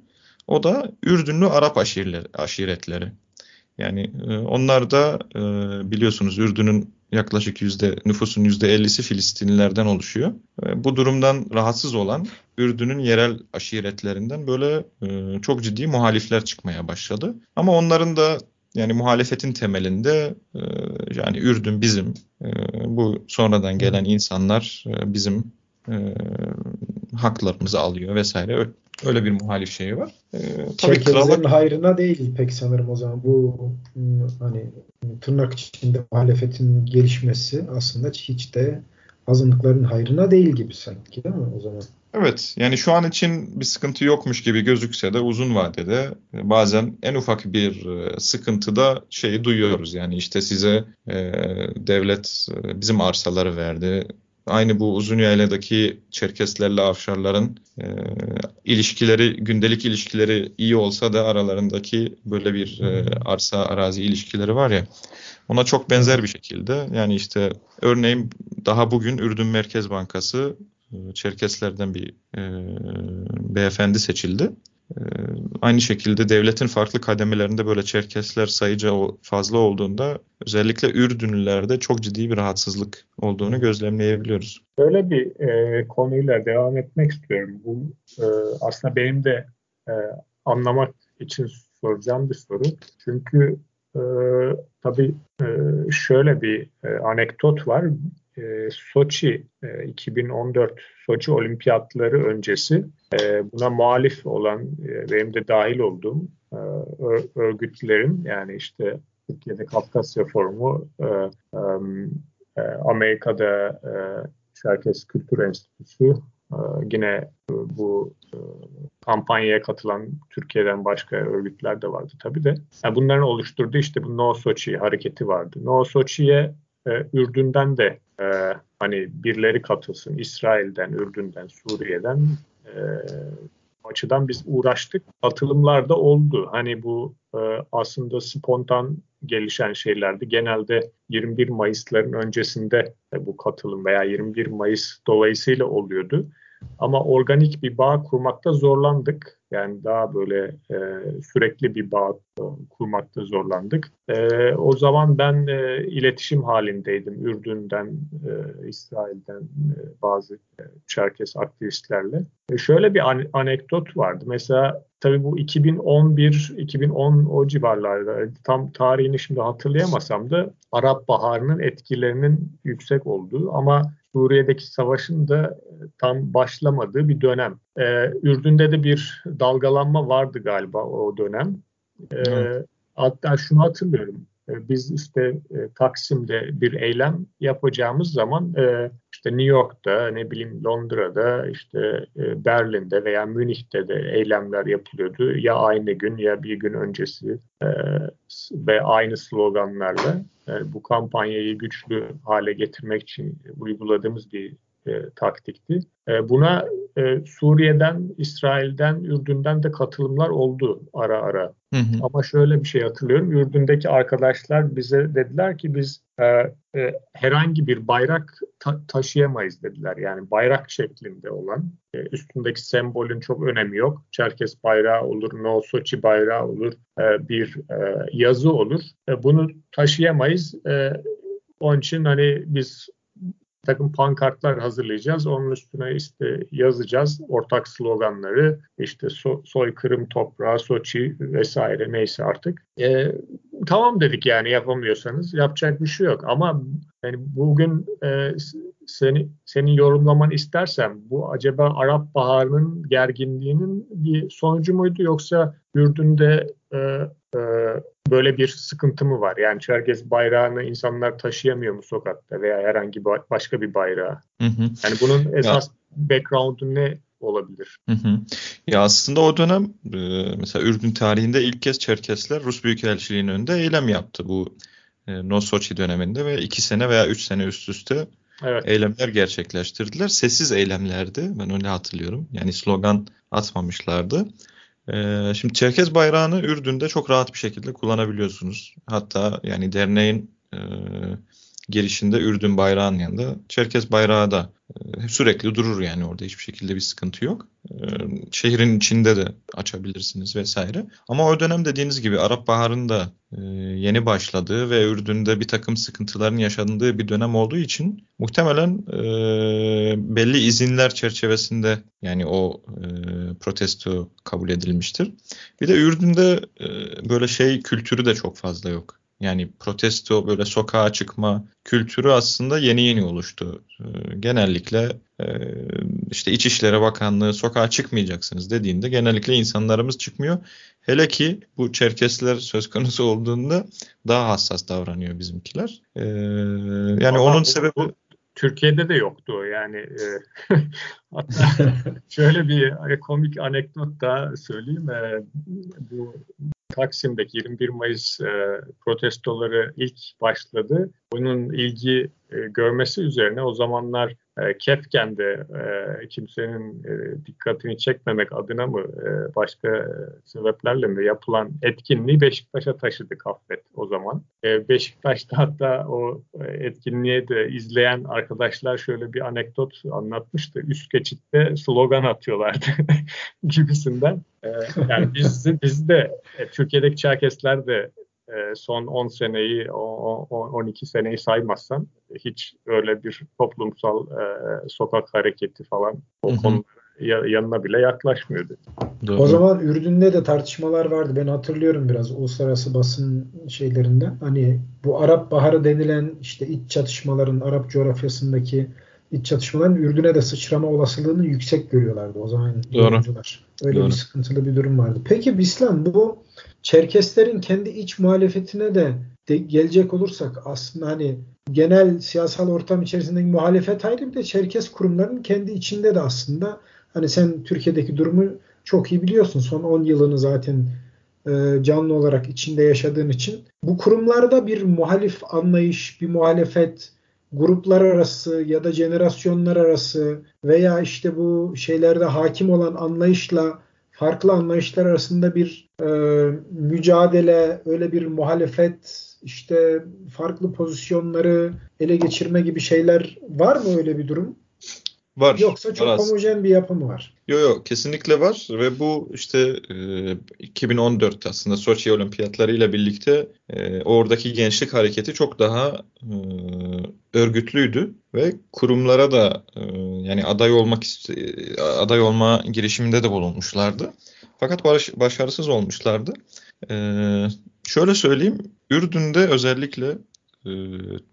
O da Ürdünlü Arap aşiretleri. Yani e, onlar da e, biliyorsunuz Ürdün'ün yaklaşık yüzde nüfusun yüzde 50'si Filistinlilerden oluşuyor. Bu durumdan rahatsız olan Ürdün'ün yerel aşiretlerinden böyle e, çok ciddi muhalifler çıkmaya başladı. Ama onların da yani muhalefetin temelinde e, yani Ürdün bizim, e, bu sonradan gelen insanlar bizim haklarımızı alıyor vesaire. Öyle bir muhalif şeyi var. Ee, tabii krallık... hayrına değil pek sanırım o zaman. Bu hani tırnak içinde muhalefetin gelişmesi aslında hiç de azınlıkların hayrına değil gibi sanki değil mi o zaman? Evet yani şu an için bir sıkıntı yokmuş gibi gözükse de uzun vadede bazen en ufak bir e, sıkıntıda şeyi duyuyoruz. Yani işte size e, devlet e, bizim arsaları verdi, aynı bu uzun yayladaki Çerkeslerle Afşarların e, ilişkileri, gündelik ilişkileri iyi olsa da aralarındaki böyle bir e, arsa arazi ilişkileri var ya. Ona çok benzer bir şekilde yani işte örneğin daha bugün Ürdün Merkez Bankası e, Çerkeslerden bir e, beyefendi seçildi. E, aynı şekilde devletin farklı kademelerinde böyle Çerkesler sayıca fazla olduğunda özellikle Ürdünlülerde çok ciddi bir rahatsızlık olduğunu gözlemleyebiliyoruz. Böyle bir e, konuyla devam etmek istiyorum. Bu e, aslında benim de e, anlamak için soracağım bir soru. Çünkü e, tabii e, şöyle bir e, anekdot var. Soçi e, 2014 Soçi Olimpiyatları öncesi e, buna muhalif olan e, benim de dahil olduğum e, örgütlerin yani işte Türkiye'de Kafkasya Forumu, Amerika'da e, Kültür Enstitüsü, yine bu kampanyaya katılan Türkiye'den başka örgütler de vardı tabii de. Yani bunların oluşturduğu işte bu No Soçi hareketi vardı. No Soçi'ye e, Ürdün'den de e, hani birileri katılsın. İsrail'den, Ürdün'den, Suriye'den e, açıdan biz uğraştık. Katılımlar da oldu. Hani bu e, aslında spontan gelişen şeylerdi. Genelde 21 Mayıs'ların öncesinde e, bu katılım veya 21 Mayıs dolayısıyla oluyordu. Ama organik bir bağ kurmakta zorlandık. Yani daha böyle e, sürekli bir bağ kurmakta zorlandık. E, o zaman ben e, iletişim halindeydim Ürdün'den, e, İsrail'den e, bazı e, Çerkes aktivistlerle. E, şöyle bir an- anekdot vardı. Mesela tabii bu 2011-2010 o civarlarda tam tarihini şimdi hatırlayamasam da Arap Baharı'nın etkilerinin yüksek olduğu ama Suriye'deki savaşın da e, tam başlamadığı bir dönem. Ee, Ürdün'de de bir dalgalanma vardı galiba o dönem. Ee, Hatta şunu hatırlıyorum. Ee, biz işte e, Taksim'de bir eylem yapacağımız zaman e, işte New York'ta, ne bileyim Londra'da, işte e, Berlin'de veya Münih'te de eylemler yapılıyordu. Ya aynı gün ya bir gün öncesi e, ve aynı sloganlarla. Yani bu kampanyayı güçlü hale getirmek için uyguladığımız bir e, taktikti. E, buna e, Suriye'den, İsrail'den, Ürdün'den de katılımlar oldu ara ara. Hı hı. Ama şöyle bir şey hatırlıyorum. Ürdün'deki arkadaşlar bize dediler ki biz e, e, herhangi bir bayrak ta- taşıyamayız dediler. Yani bayrak şeklinde olan e, üstündeki sembolün çok önemi yok. Çerkes bayrağı olur, No Soçi bayrağı olur, e, bir e, yazı olur. E, bunu taşıyamayız. E, onun için hani biz takım pankartlar hazırlayacağız. Onun üstüne işte yazacağız ortak sloganları. İşte so, soykırım toprağı, Soçi vesaire neyse artık. E, tamam dedik yani yapamıyorsanız yapacak bir şey yok. Ama yani bugün e, seni senin yorumlaman istersem bu acaba Arap Baharı'nın gerginliğinin bir sonucu muydu yoksa Ürdün'de e, e, böyle bir sıkıntı mı var? Yani Çerkez bayrağını insanlar taşıyamıyor mu sokakta veya herhangi bir başka bir bayrağı? Hı hı. Yani bunun esas ya. background'u ne olabilir? Hı hı. Ya aslında o dönem e, mesela Ürdün tarihinde ilk kez Çerkesler Rus Büyükelçiliği'nin önünde eylem yaptı bu e, No Soçi döneminde ve iki sene veya üç sene üst üste evet. eylemler gerçekleştirdiler. Sessiz eylemlerdi. Ben öyle hatırlıyorum. Yani slogan atmamışlardı. Ee, şimdi Çerkez bayrağını Ürdün'de çok rahat bir şekilde kullanabiliyorsunuz. Hatta yani derneğin e, girişinde Ürdün bayrağının yanında Çerkez bayrağı da e, sürekli durur yani orada hiçbir şekilde bir sıkıntı yok. E, şehrin içinde de açabilirsiniz vesaire. Ama o dönem dediğiniz gibi Arap Baharı'nın da e, yeni başladığı ve Ürdün'de bir takım sıkıntıların yaşandığı bir dönem olduğu için muhtemelen belli izinler çerçevesinde yani o protesto kabul edilmiştir. Bir de Ürdün'de böyle şey kültürü de çok fazla yok. Yani protesto böyle sokağa çıkma kültürü aslında yeni yeni oluştu. Ee, genellikle e, işte İçişleri Bakanlığı sokağa çıkmayacaksınız dediğinde genellikle insanlarımız çıkmıyor. Hele ki bu Çerkesler söz konusu olduğunda daha hassas davranıyor bizimkiler. Ee, yani Ama onun sebebi Türkiye'de de yoktu yani. E, hatta şöyle bir komik anekdot da söyleyeyim. E, bu Taksim'deki 21 Mayıs e, protestoları ilk başladı. Bunun ilgi e, görmesi üzerine o zamanlar e, Kefken'de e, kimsenin e, dikkatini çekmemek adına mı e, başka sebeplerle mi yapılan etkinliği Beşiktaş'a taşıdı Kaffet o zaman. Beşiktaş'ta hatta o etkinliğe de izleyen arkadaşlar şöyle bir anekdot anlatmıştı. Üst geçitte slogan atıyorlardı gibisinden. Yani biz, biz de Türkiye'deki Çerkesler de e, son 10 seneyi, 12 seneyi saymazsan hiç öyle bir toplumsal e, sokak hareketi falan o konu yanına bile yaklaşmıyordu. Doğru. O zaman Ürdün'de de tartışmalar vardı. Ben hatırlıyorum biraz uluslararası basın şeylerinden. Hani bu Arap Baharı denilen işte iç çatışmaların Arap coğrafyasındaki iç çatışmaların Ürdün'e de sıçrama olasılığını yüksek görüyorlardı o zaman yorumcular. Öyle Doğru. bir sıkıntılı bir durum vardı. Peki Bislan bu Çerkeslerin kendi iç muhalefetine de, de gelecek olursak aslında hani genel siyasal ortam içerisindeki muhalefet ayrı bir de Çerkes kurumlarının kendi içinde de aslında hani sen Türkiye'deki durumu çok iyi biliyorsun. Son 10 yılını zaten e, canlı olarak içinde yaşadığın için. Bu kurumlarda bir muhalif anlayış, bir muhalefet, gruplar arası ya da jenerasyonlar arası veya işte bu şeylerde hakim olan anlayışla farklı anlayışlar arasında bir e, mücadele, öyle bir muhalefet, işte farklı pozisyonları ele geçirme gibi şeyler var mı öyle bir durum? Var. Yoksa çok var homojen bir yapı mı var? Yok yok kesinlikle var ve bu işte e, 2014 aslında Soçi Olimpiyatları ile birlikte e, oradaki gençlik hareketi çok daha e, örgütlüydü ve kurumlara da e, yani aday olmak aday olma girişiminde de bulunmuşlardı. Fakat baş, başarısız olmuşlardı. E, şöyle söyleyeyim, Ürdün'de özellikle e,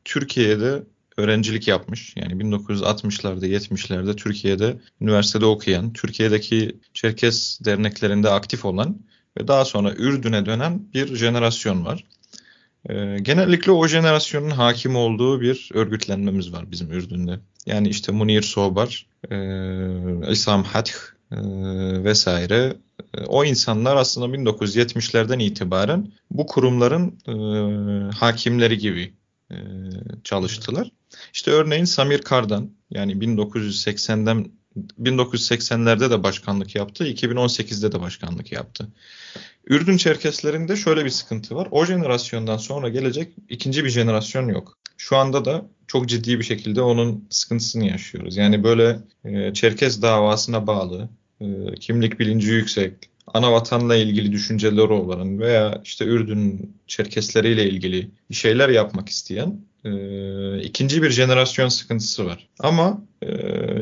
Türkiye'de öğrencilik yapmış. Yani 1960'larda 70'lerde Türkiye'de üniversitede okuyan, Türkiye'deki Çerkes derneklerinde aktif olan ve daha sonra Ürdün'e dönen bir jenerasyon var. E, genellikle o jenerasyonun hakim olduğu bir örgütlenmemiz var bizim Ürdün'de. Yani işte Munir Sobar, e, İslam Hath e, vesaire. E, o insanlar aslında 1970'lerden itibaren bu kurumların e, hakimleri gibi e, çalıştılar. İşte örneğin Samir Kardan yani 1980'den 1980'lerde de başkanlık yaptı, 2018'de de başkanlık yaptı. Ürdün Çerkeslerinde şöyle bir sıkıntı var. O jenerasyondan sonra gelecek ikinci bir jenerasyon yok. Şu anda da çok ciddi bir şekilde onun sıkıntısını yaşıyoruz. Yani böyle e, Çerkes davasına bağlı, e, kimlik bilinci yüksek, ana vatanla ilgili düşünceleri olan veya işte Ürdün Çerkesleriyle ilgili bir şeyler yapmak isteyen e, ikinci bir jenerasyon sıkıntısı var. Ama e,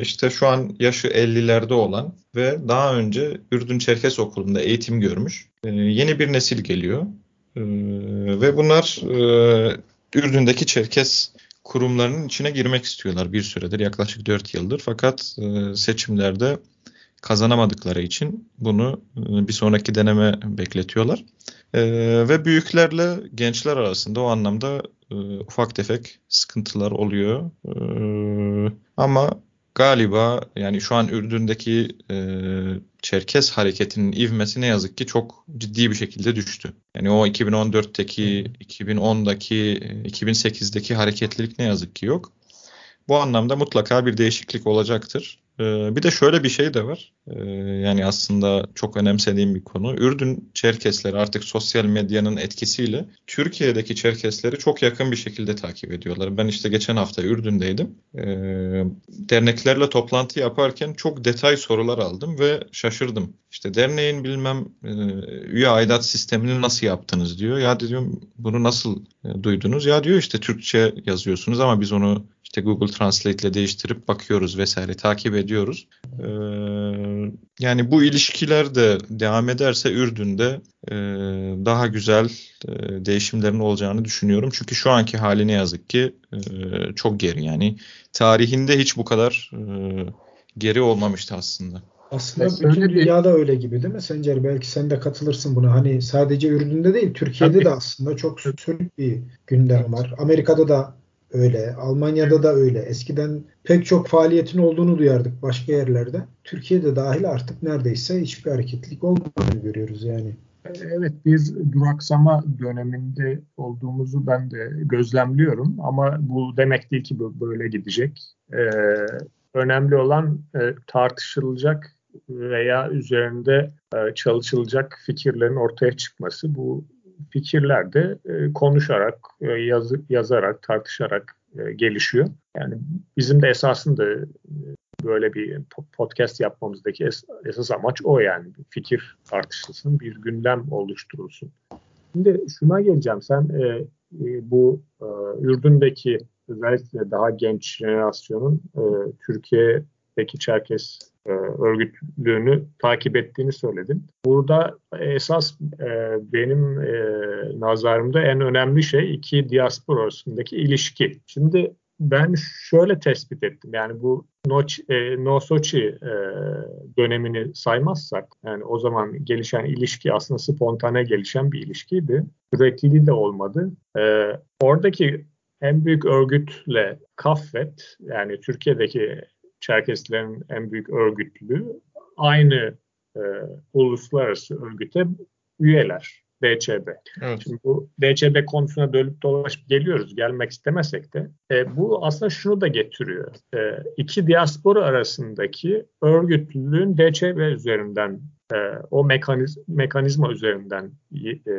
işte şu an yaşı 50'lerde olan ve daha önce Ürdün Çerkes Okulu'nda eğitim görmüş e, yeni bir nesil geliyor. E, ve bunlar e, Ürdün'deki Çerkes kurumlarının içine girmek istiyorlar bir süredir yaklaşık 4 yıldır fakat seçimlerde kazanamadıkları için bunu bir sonraki deneme bekletiyorlar. E, ve büyüklerle gençler arasında o anlamda e, ufak tefek sıkıntılar oluyor. ama galiba yani şu an Ürdün'deki Çerkes hareketinin ivmesi ne yazık ki çok ciddi bir şekilde düştü. Yani o 2014'teki, 2010'daki, 2008'deki hareketlilik ne yazık ki yok. Bu anlamda mutlaka bir değişiklik olacaktır. Ee, bir de şöyle bir şey de var. Ee, yani aslında çok önemsediğim bir konu. Ürdün Çerkesleri artık sosyal medyanın etkisiyle Türkiye'deki Çerkesleri çok yakın bir şekilde takip ediyorlar. Ben işte geçen hafta Ürdün'deydim. Ee, derneklerle toplantı yaparken çok detay sorular aldım ve şaşırdım. İşte derneğin bilmem e, üye aidat sistemini nasıl yaptınız diyor. Ya diyorum bunu nasıl e, duydunuz? Ya diyor işte Türkçe yazıyorsunuz ama biz onu işte Google Translate ile değiştirip bakıyoruz vesaire takip ediyoruz. Ee, yani bu ilişkiler de devam ederse Ürdün'de e, daha güzel e, değişimlerin olacağını düşünüyorum. Çünkü şu anki hali ne yazık ki e, çok geri. Yani tarihinde hiç bu kadar e, geri olmamıştı aslında. Aslında Mesela bütün dünyada öyle gibi değil mi Sencer? Belki sen de katılırsın buna. Hani sadece Ürdün'de değil, Türkiye'de Tabii. de aslında çok sönük bir gündem var. Amerika'da da öyle. Almanya'da da öyle. Eskiden pek çok faaliyetin olduğunu duyardık başka yerlerde. Türkiye'de dahil artık neredeyse hiçbir hareketlilik olmadığını görüyoruz yani. Evet bir duraksama döneminde olduğumuzu ben de gözlemliyorum ama bu demek değil ki böyle gidecek. Ee, önemli olan e, tartışılacak veya üzerinde e, çalışılacak fikirlerin ortaya çıkması. Bu fikirler de e, konuşarak, e, yazı, yazarak, tartışarak e, gelişiyor. Yani bizim de esasında böyle bir podcast yapmamızdaki es, esas amaç o yani. Fikir tartışılsın, bir gündem oluşturulsun. Şimdi şuna geleceğim. Sen e, bu e, Ürdün'deki özellikle daha genç jenerasyonun e, Türkiye'deki Çerkes e, örgütlüğünü takip ettiğini söyledin. Burada esas e, benim e, nazarımda en önemli şey iki diaspora arasındaki ilişki. Şimdi ben şöyle tespit ettim. Yani bu No, e, no Sochi e, dönemini saymazsak yani o zaman gelişen ilişki aslında spontane gelişen bir ilişkiydi. Sürekliliği de olmadı. E, oradaki en büyük örgütle Kaffet yani Türkiye'deki Çerkeslerin en büyük örgütlüğü aynı e, uluslararası örgüte üyeler. DÇB. Evet. Şimdi bu DÇB konusuna dönüp dolaşıp geliyoruz. Gelmek istemesek de. E, bu aslında şunu da getiriyor. E, iki diaspora arasındaki örgütlülüğün DÇB üzerinden e, o mekaniz, mekanizma üzerinden e,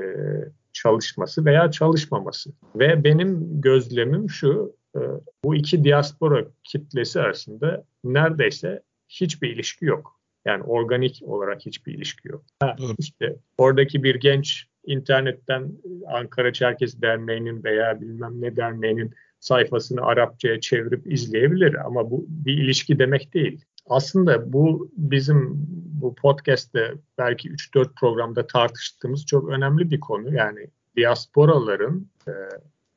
çalışması veya çalışmaması. Ve benim gözlemim şu, e, bu iki diaspora kitlesi arasında neredeyse hiçbir ilişki yok. Yani organik olarak hiçbir ilişki yok. Ha, işte oradaki bir genç internetten Ankara Çerkes Derneği'nin veya bilmem ne derneğinin sayfasını Arapçaya çevirip izleyebilir ama bu bir ilişki demek değil. Aslında bu bizim bu podcast'te belki 3-4 programda tartıştığımız çok önemli bir konu. Yani diasporaların e,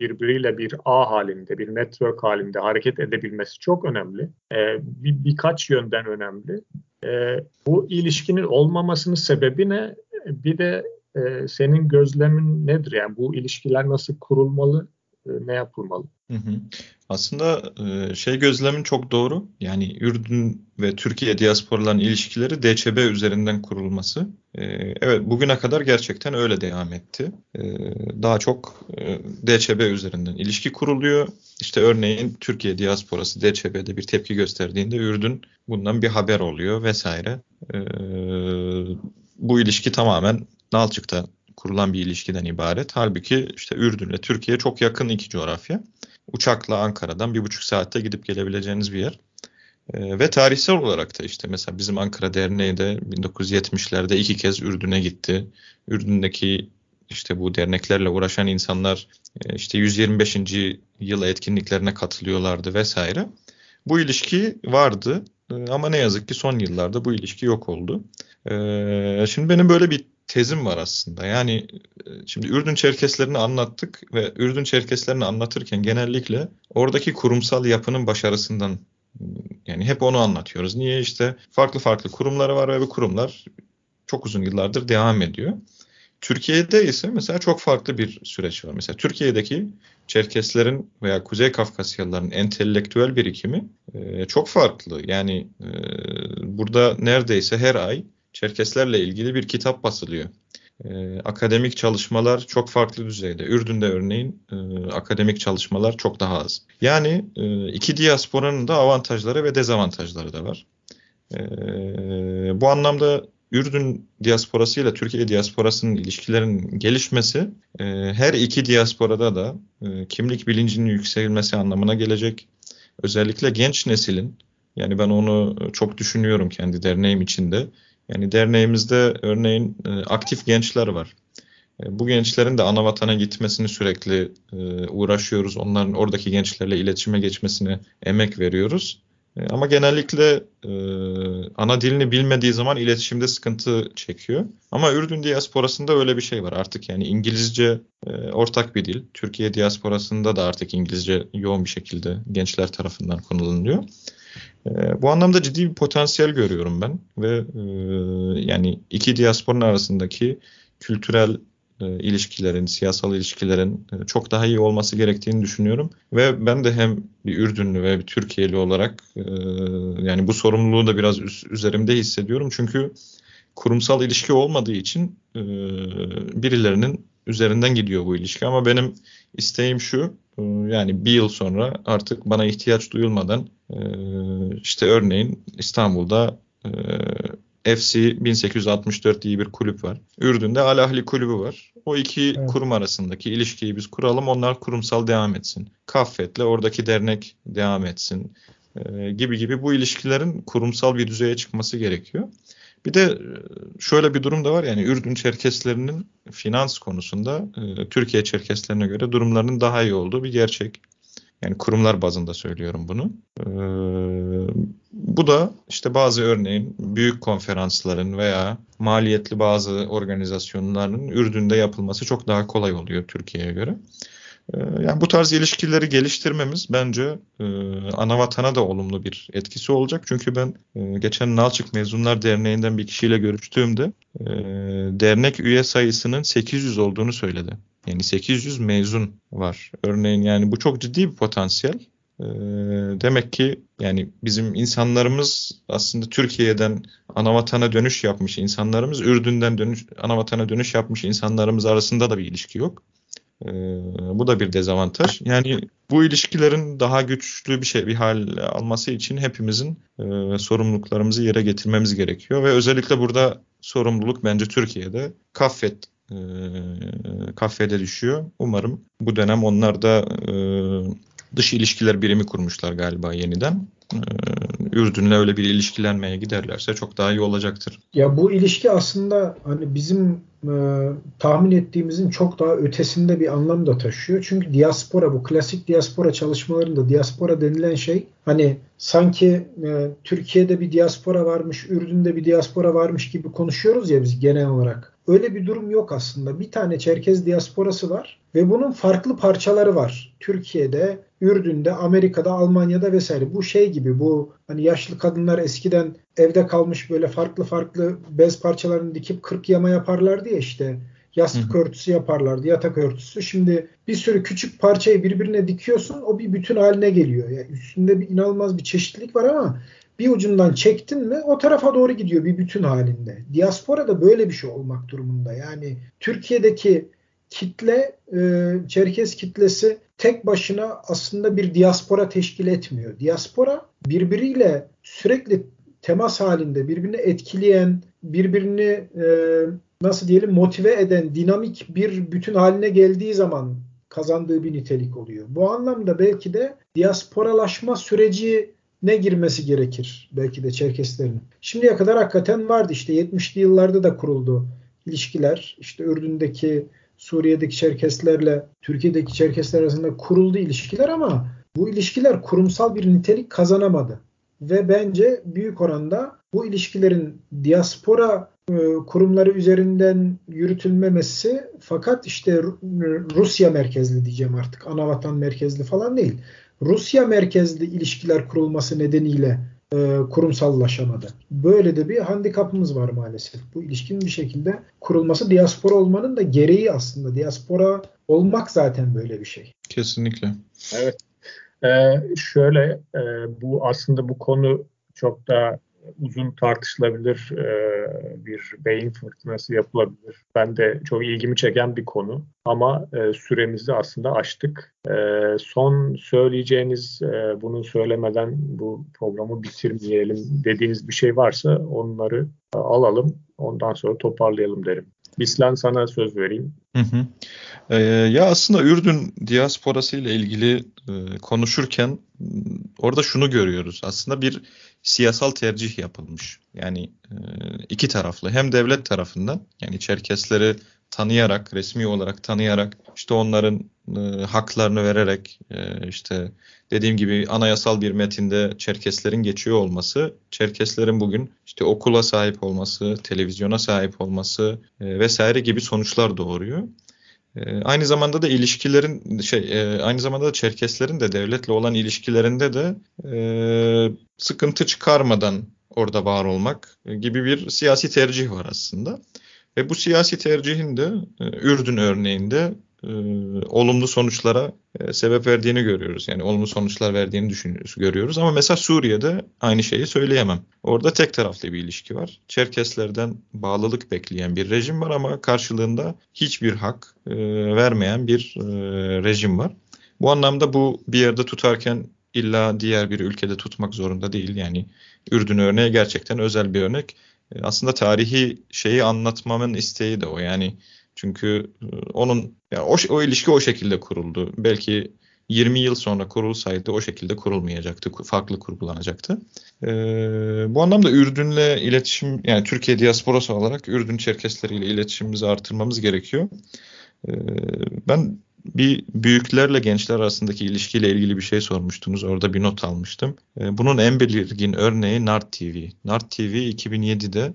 birbiriyle bir ağ halinde, bir network halinde hareket edebilmesi çok önemli. E, bir, birkaç yönden önemli. E, bu ilişkinin olmamasının sebebi ne? Bir de e, senin gözlemin nedir? Yani bu ilişkiler nasıl kurulmalı, ne yapılmalı? Hı hı. Aslında e, şey gözlemin çok doğru. Yani Ürdün ve Türkiye diasporaların ilişkileri DÇB üzerinden kurulması. E, evet bugüne kadar gerçekten öyle devam etti. E, daha çok DÇB üzerinden ilişki kuruluyor. İşte örneğin Türkiye diasporası DÇB'de bir tepki gösterdiğinde Ürdün bundan bir haber oluyor vesaire. Bu ilişki tamamen Nalçık'ta kurulan bir ilişkiden ibaret. Halbuki işte Ürdün ile Türkiye çok yakın iki coğrafya. Uçakla Ankara'dan bir buçuk saatte gidip gelebileceğiniz bir yer. E, ve tarihsel olarak da işte mesela bizim Ankara Derneği de 1970'lerde iki kez Ürdün'e gitti. Ürdün'deki işte bu derneklerle uğraşan insanlar e, işte 125. yıl etkinliklerine katılıyorlardı vesaire. Bu ilişki vardı e, ama ne yazık ki son yıllarda bu ilişki yok oldu. E, şimdi benim böyle bir tezim var aslında. Yani e, şimdi Ürdün Çerkeslerini anlattık ve Ürdün Çerkeslerini anlatırken genellikle oradaki kurumsal yapının başarısından yani hep onu anlatıyoruz. Niye işte farklı farklı kurumları var ve bu kurumlar çok uzun yıllardır devam ediyor. Türkiye'de ise mesela çok farklı bir süreç var. Mesela Türkiye'deki Çerkeslerin veya Kuzey Kafkasyalıların entelektüel birikimi e, çok farklı. Yani e, burada neredeyse her ay Çerkeslerle ilgili bir kitap basılıyor. E, akademik çalışmalar çok farklı düzeyde. Ürdün'de örneğin e, akademik çalışmalar çok daha az. Yani e, iki diasporanın da avantajları ve dezavantajları da var. E, bu anlamda Ürdün diasporası ile Türkiye diasporasının ilişkilerin gelişmesi e, her iki diasporada da e, kimlik bilincinin yükselmesi anlamına gelecek. Özellikle genç neslin yani ben onu çok düşünüyorum kendi derneğim içinde. Yani derneğimizde örneğin e, aktif gençler var. E, bu gençlerin de ana vatana gitmesini sürekli e, uğraşıyoruz. Onların oradaki gençlerle iletişime geçmesine emek veriyoruz. Ama genellikle ana dilini bilmediği zaman iletişimde sıkıntı çekiyor. Ama Ürdün diasporasında öyle bir şey var. Artık yani İngilizce ortak bir dil. Türkiye diasporasında da artık İngilizce yoğun bir şekilde gençler tarafından kullanılıyor. E, bu anlamda ciddi bir potansiyel görüyorum ben ve e, yani iki diasporun arasındaki kültürel e, ilişkilerin, siyasal ilişkilerin e, çok daha iyi olması gerektiğini düşünüyorum. Ve ben de hem bir Ürdünlü ve bir Türkiye'li olarak e, yani bu sorumluluğu da biraz üzerimde hissediyorum. Çünkü kurumsal ilişki olmadığı için e, birilerinin üzerinden gidiyor bu ilişki. Ama benim isteğim şu, e, yani bir yıl sonra artık bana ihtiyaç duyulmadan e, işte örneğin İstanbul'da e, FC 1864 diye bir kulüp var. Ürdün'de Al Ahli kulübü var. O iki evet. kurum arasındaki ilişkiyi biz kuralım. Onlar kurumsal devam etsin. Kaffet'le oradaki dernek devam etsin. Gibi gibi bu ilişkilerin kurumsal bir düzeye çıkması gerekiyor. Bir de e, şöyle bir durum da var yani Ürdün Çerkeslerinin finans konusunda e, Türkiye Çerkeslerine göre durumlarının daha iyi olduğu bir gerçek. Yani kurumlar bazında söylüyorum bunu. E, bu da işte bazı örneğin büyük konferansların veya maliyetli bazı organizasyonların Ürdün'de yapılması çok daha kolay oluyor Türkiye'ye göre. Ee, yani bu tarz ilişkileri geliştirmemiz bence e, ana vatana da olumlu bir etkisi olacak. Çünkü ben e, geçen Nalçık Mezunlar Derneği'nden bir kişiyle görüştüğümde e, dernek üye sayısının 800 olduğunu söyledi. Yani 800 mezun var. Örneğin yani bu çok ciddi bir potansiyel. E, demek ki yani bizim insanlarımız aslında Türkiye'den ana vatana dönüş yapmış insanlarımız, Ürdün'den dönüş, ana vatana dönüş yapmış insanlarımız arasında da bir ilişki yok. Ee, bu da bir dezavantaj. Yani bu ilişkilerin daha güçlü bir şey bir hal alması için hepimizin e, sorumluluklarımızı yere getirmemiz gerekiyor ve özellikle burada sorumluluk bence Türkiye'de Kaffet e, Kaffe'de düşüyor. Umarım bu dönem onlar da e, dış ilişkiler birimi kurmuşlar galiba yeniden. E, Ürdün'le öyle bir ilişkilenmeye giderlerse çok daha iyi olacaktır. Ya bu ilişki aslında hani bizim e, tahmin ettiğimizin çok daha ötesinde bir anlam da taşıyor. Çünkü diaspora bu klasik diaspora çalışmalarında diaspora denilen şey hani sanki e, Türkiye'de bir diaspora varmış, Ürdün'de bir diaspora varmış gibi konuşuyoruz ya biz genel olarak. Öyle bir durum yok aslında. Bir tane Çerkez diasporası var ve bunun farklı parçaları var. Türkiye'de, Ürdün'de, Amerika'da, Almanya'da vesaire. Bu şey gibi bu hani yaşlı kadınlar eskiden evde kalmış böyle farklı farklı bez parçalarını dikip 40 yama yaparlardı ya işte. Yastık Hı. örtüsü yaparlardı, yatak örtüsü. Şimdi bir sürü küçük parçayı birbirine dikiyorsun, o bir bütün haline geliyor. Yani üstünde bir inanılmaz bir çeşitlilik var ama bir ucundan çektin mi o tarafa doğru gidiyor bir bütün halinde. Diaspora da böyle bir şey olmak durumunda. Yani Türkiye'deki kitle, e, Çerkez kitlesi tek başına aslında bir diaspora teşkil etmiyor. Diaspora birbiriyle sürekli temas halinde, birbirini etkileyen, birbirini e, nasıl diyelim motive eden, dinamik bir bütün haline geldiği zaman kazandığı bir nitelik oluyor. Bu anlamda belki de diasporalaşma süreci ne girmesi gerekir belki de Çerkeslerin. Şimdiye kadar hakikaten vardı işte 70'li yıllarda da kuruldu ilişkiler. İşte Ürdün'deki Suriye'deki Çerkeslerle Türkiye'deki Çerkesler arasında kuruldu ilişkiler ama bu ilişkiler kurumsal bir nitelik kazanamadı. Ve bence büyük oranda bu ilişkilerin diaspora e, kurumları üzerinden yürütülmemesi fakat işte Rusya merkezli diyeceğim artık anavatan merkezli falan değil. Rusya merkezli ilişkiler kurulması nedeniyle e, kurumsallaşamadı. Böyle de bir handikapımız var maalesef. Bu ilişkinin bir şekilde kurulması diaspora olmanın da gereği aslında. Diaspora olmak zaten böyle bir şey. Kesinlikle. Evet. Ee, şöyle e, bu aslında bu konu çok da uzun tartışılabilir e, bir beyin fırtınası yapılabilir. Ben de çok ilgimi çeken bir konu ama e, süremizi aslında aştık. E, son söyleyeceğiniz e, bunu söylemeden bu programı bitirmeyelim dediğiniz bir şey varsa onları e, alalım ondan sonra toparlayalım derim. Bislan sana söz vereyim. Hı hı. Ee, ya aslında Ürdün diasporası ile ilgili e, konuşurken orada şunu görüyoruz. Aslında bir siyasal tercih yapılmış. Yani e, iki taraflı hem devlet tarafından yani Çerkesleri tanıyarak resmi olarak tanıyarak işte onların e, haklarını vererek e, işte dediğim gibi anayasal bir metinde Çerkeslerin geçiyor olması, Çerkeslerin bugün işte okula sahip olması, televizyona sahip olması vesaire gibi sonuçlar doğuruyor. E, aynı zamanda da ilişkilerin şey e, aynı zamanda da Çerkeslerin de devletle olan ilişkilerinde de e, sıkıntı çıkarmadan orada var olmak gibi bir siyasi tercih var aslında. Ve bu siyasi tercihin de e, Ürdün örneğinde e, olumlu sonuçlara e, sebep verdiğini görüyoruz. Yani olumlu sonuçlar verdiğini düşünüyoruz, görüyoruz. Ama mesela Suriye'de aynı şeyi söyleyemem. Orada tek taraflı bir ilişki var. Çerkeslerden bağlılık bekleyen bir rejim var ama karşılığında hiçbir hak e, vermeyen bir rejim var. Bu anlamda bu bir yerde tutarken illa diğer bir ülkede tutmak zorunda değil. Yani Ürdün örneği gerçekten özel bir örnek. Aslında tarihi şeyi anlatmamın isteği de o. Yani çünkü e, onun yani o, o ilişki o şekilde kuruldu. Belki 20 yıl sonra kurulsaydı o şekilde kurulmayacaktı. Farklı kurgulanacaktı. Ee, bu anlamda Ürdün'le iletişim yani Türkiye diasporası olarak Ürdün Çerkesleriyle iletişimimizi artırmamız gerekiyor. Ee, ben bir büyüklerle gençler arasındaki ilişkiyle ilgili bir şey sormuştunuz. Orada bir not almıştım. Ee, bunun en belirgin örneği Nart TV. Nart TV 2007'de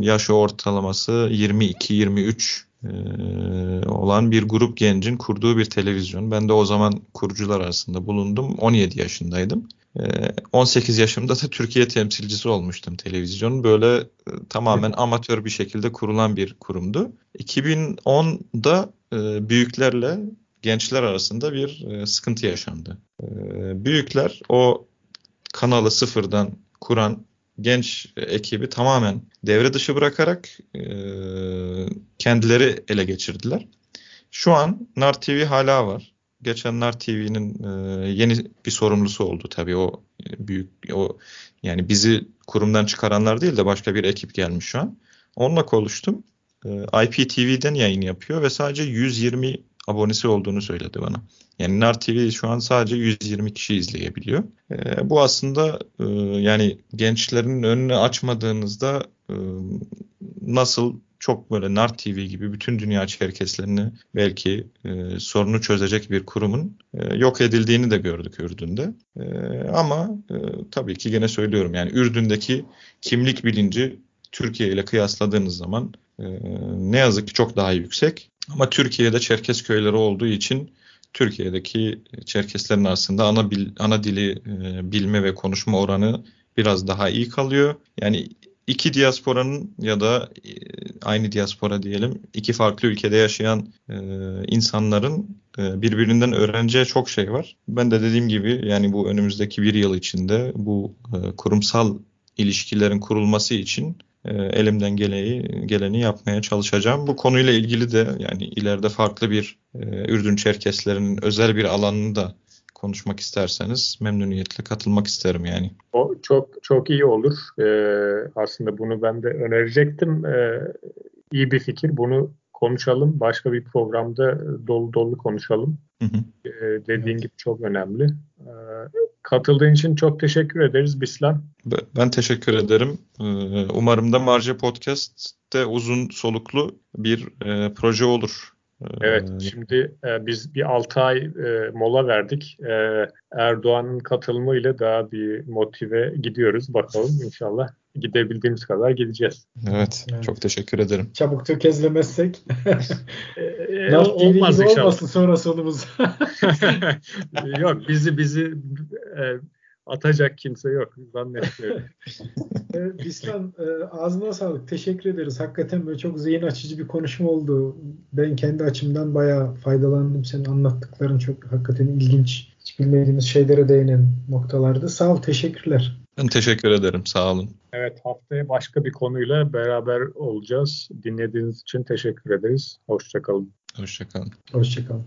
yaş ortalaması 22-23 e, olan bir grup gencin kurduğu bir televizyon. Ben de o zaman kurucular arasında bulundum. 17 yaşındaydım. 18 ee, yaşımda da Türkiye temsilcisi olmuştum televizyonun. Böyle e, tamamen amatör bir şekilde kurulan bir kurumdu. 2010'da e, büyüklerle gençler arasında bir e, sıkıntı yaşandı. Büyükler o kanalı sıfırdan kuran genç ekibi tamamen devre dışı bırakarak kendileri ele geçirdiler. Şu an Nar TV hala var geçenler TV'nin e, yeni bir sorumlusu oldu tabii o e, büyük o yani bizi kurumdan çıkaranlar değil de başka bir ekip gelmiş şu an. Onunla konuştum. E, IPTV'den yayın yapıyor ve sadece 120 abonesi olduğunu söyledi bana. Yani Nar TV şu an sadece 120 kişi izleyebiliyor. E, bu aslında e, yani gençlerin önünü açmadığınızda e, nasıl çok böyle NAR TV gibi bütün dünya çerkeslerini belki e, sorunu çözecek bir kurumun e, yok edildiğini de gördük Ürdün'de. E, ama e, tabii ki gene söylüyorum yani Ürdün'deki kimlik bilinci Türkiye ile kıyasladığınız zaman e, ne yazık ki çok daha yüksek. Ama Türkiye'de Çerkes köyleri olduğu için Türkiye'deki Çerkeslerin arasında ana bil, ana dili e, bilme ve konuşma oranı biraz daha iyi kalıyor. Yani iki diasporanın ya da e, aynı diaspora diyelim iki farklı ülkede yaşayan e, insanların e, birbirinden öğreneceği çok şey var. Ben de dediğim gibi yani bu önümüzdeki bir yıl içinde bu e, kurumsal ilişkilerin kurulması için elimden geleni, geleni yapmaya çalışacağım. Bu konuyla ilgili de yani ileride farklı bir e, Ürdün Çerkeslerinin özel bir alanını da konuşmak isterseniz memnuniyetle katılmak isterim yani. O çok çok iyi olur. Ee, aslında bunu ben de önerecektim. Ee, iyi bir fikir. Bunu konuşalım. Başka bir programda dolu dolu konuşalım. Hı hı. Ee, dediğin evet. gibi çok önemli. Ee, katıldığın için çok teşekkür ederiz Bislan. Ben teşekkür ederim. Ee, umarım da Marje Podcast'te uzun soluklu bir e, proje olur. Evet, ee, şimdi e, biz bir 6 ay e, mola verdik. E, Erdoğan'ın katılımıyla daha bir motive gidiyoruz. Bakalım inşallah gidebildiğimiz kadar gideceğiz. Evet, evet. çok teşekkür ederim. Çabuk tökezlemezsek. e, e, olmaz inşallah. Olmasın sonra sonumuz. Yok, bizi bizi e, atacak kimse yok zannetmiyorum. evet, Bislan e, ağzına sağlık. Teşekkür ederiz. Hakikaten böyle çok zihin açıcı bir konuşma oldu. Ben kendi açımdan bayağı faydalandım. Senin anlattıkların çok hakikaten ilginç. Hiç bilmediğimiz şeylere değinen noktalardı. Sağ ol. Teşekkürler. Ben teşekkür ederim. Sağ olun. Evet haftaya başka bir konuyla beraber olacağız. Dinlediğiniz için teşekkür ederiz. Hoşçakalın. Hoşçakalın. Hoşçakalın.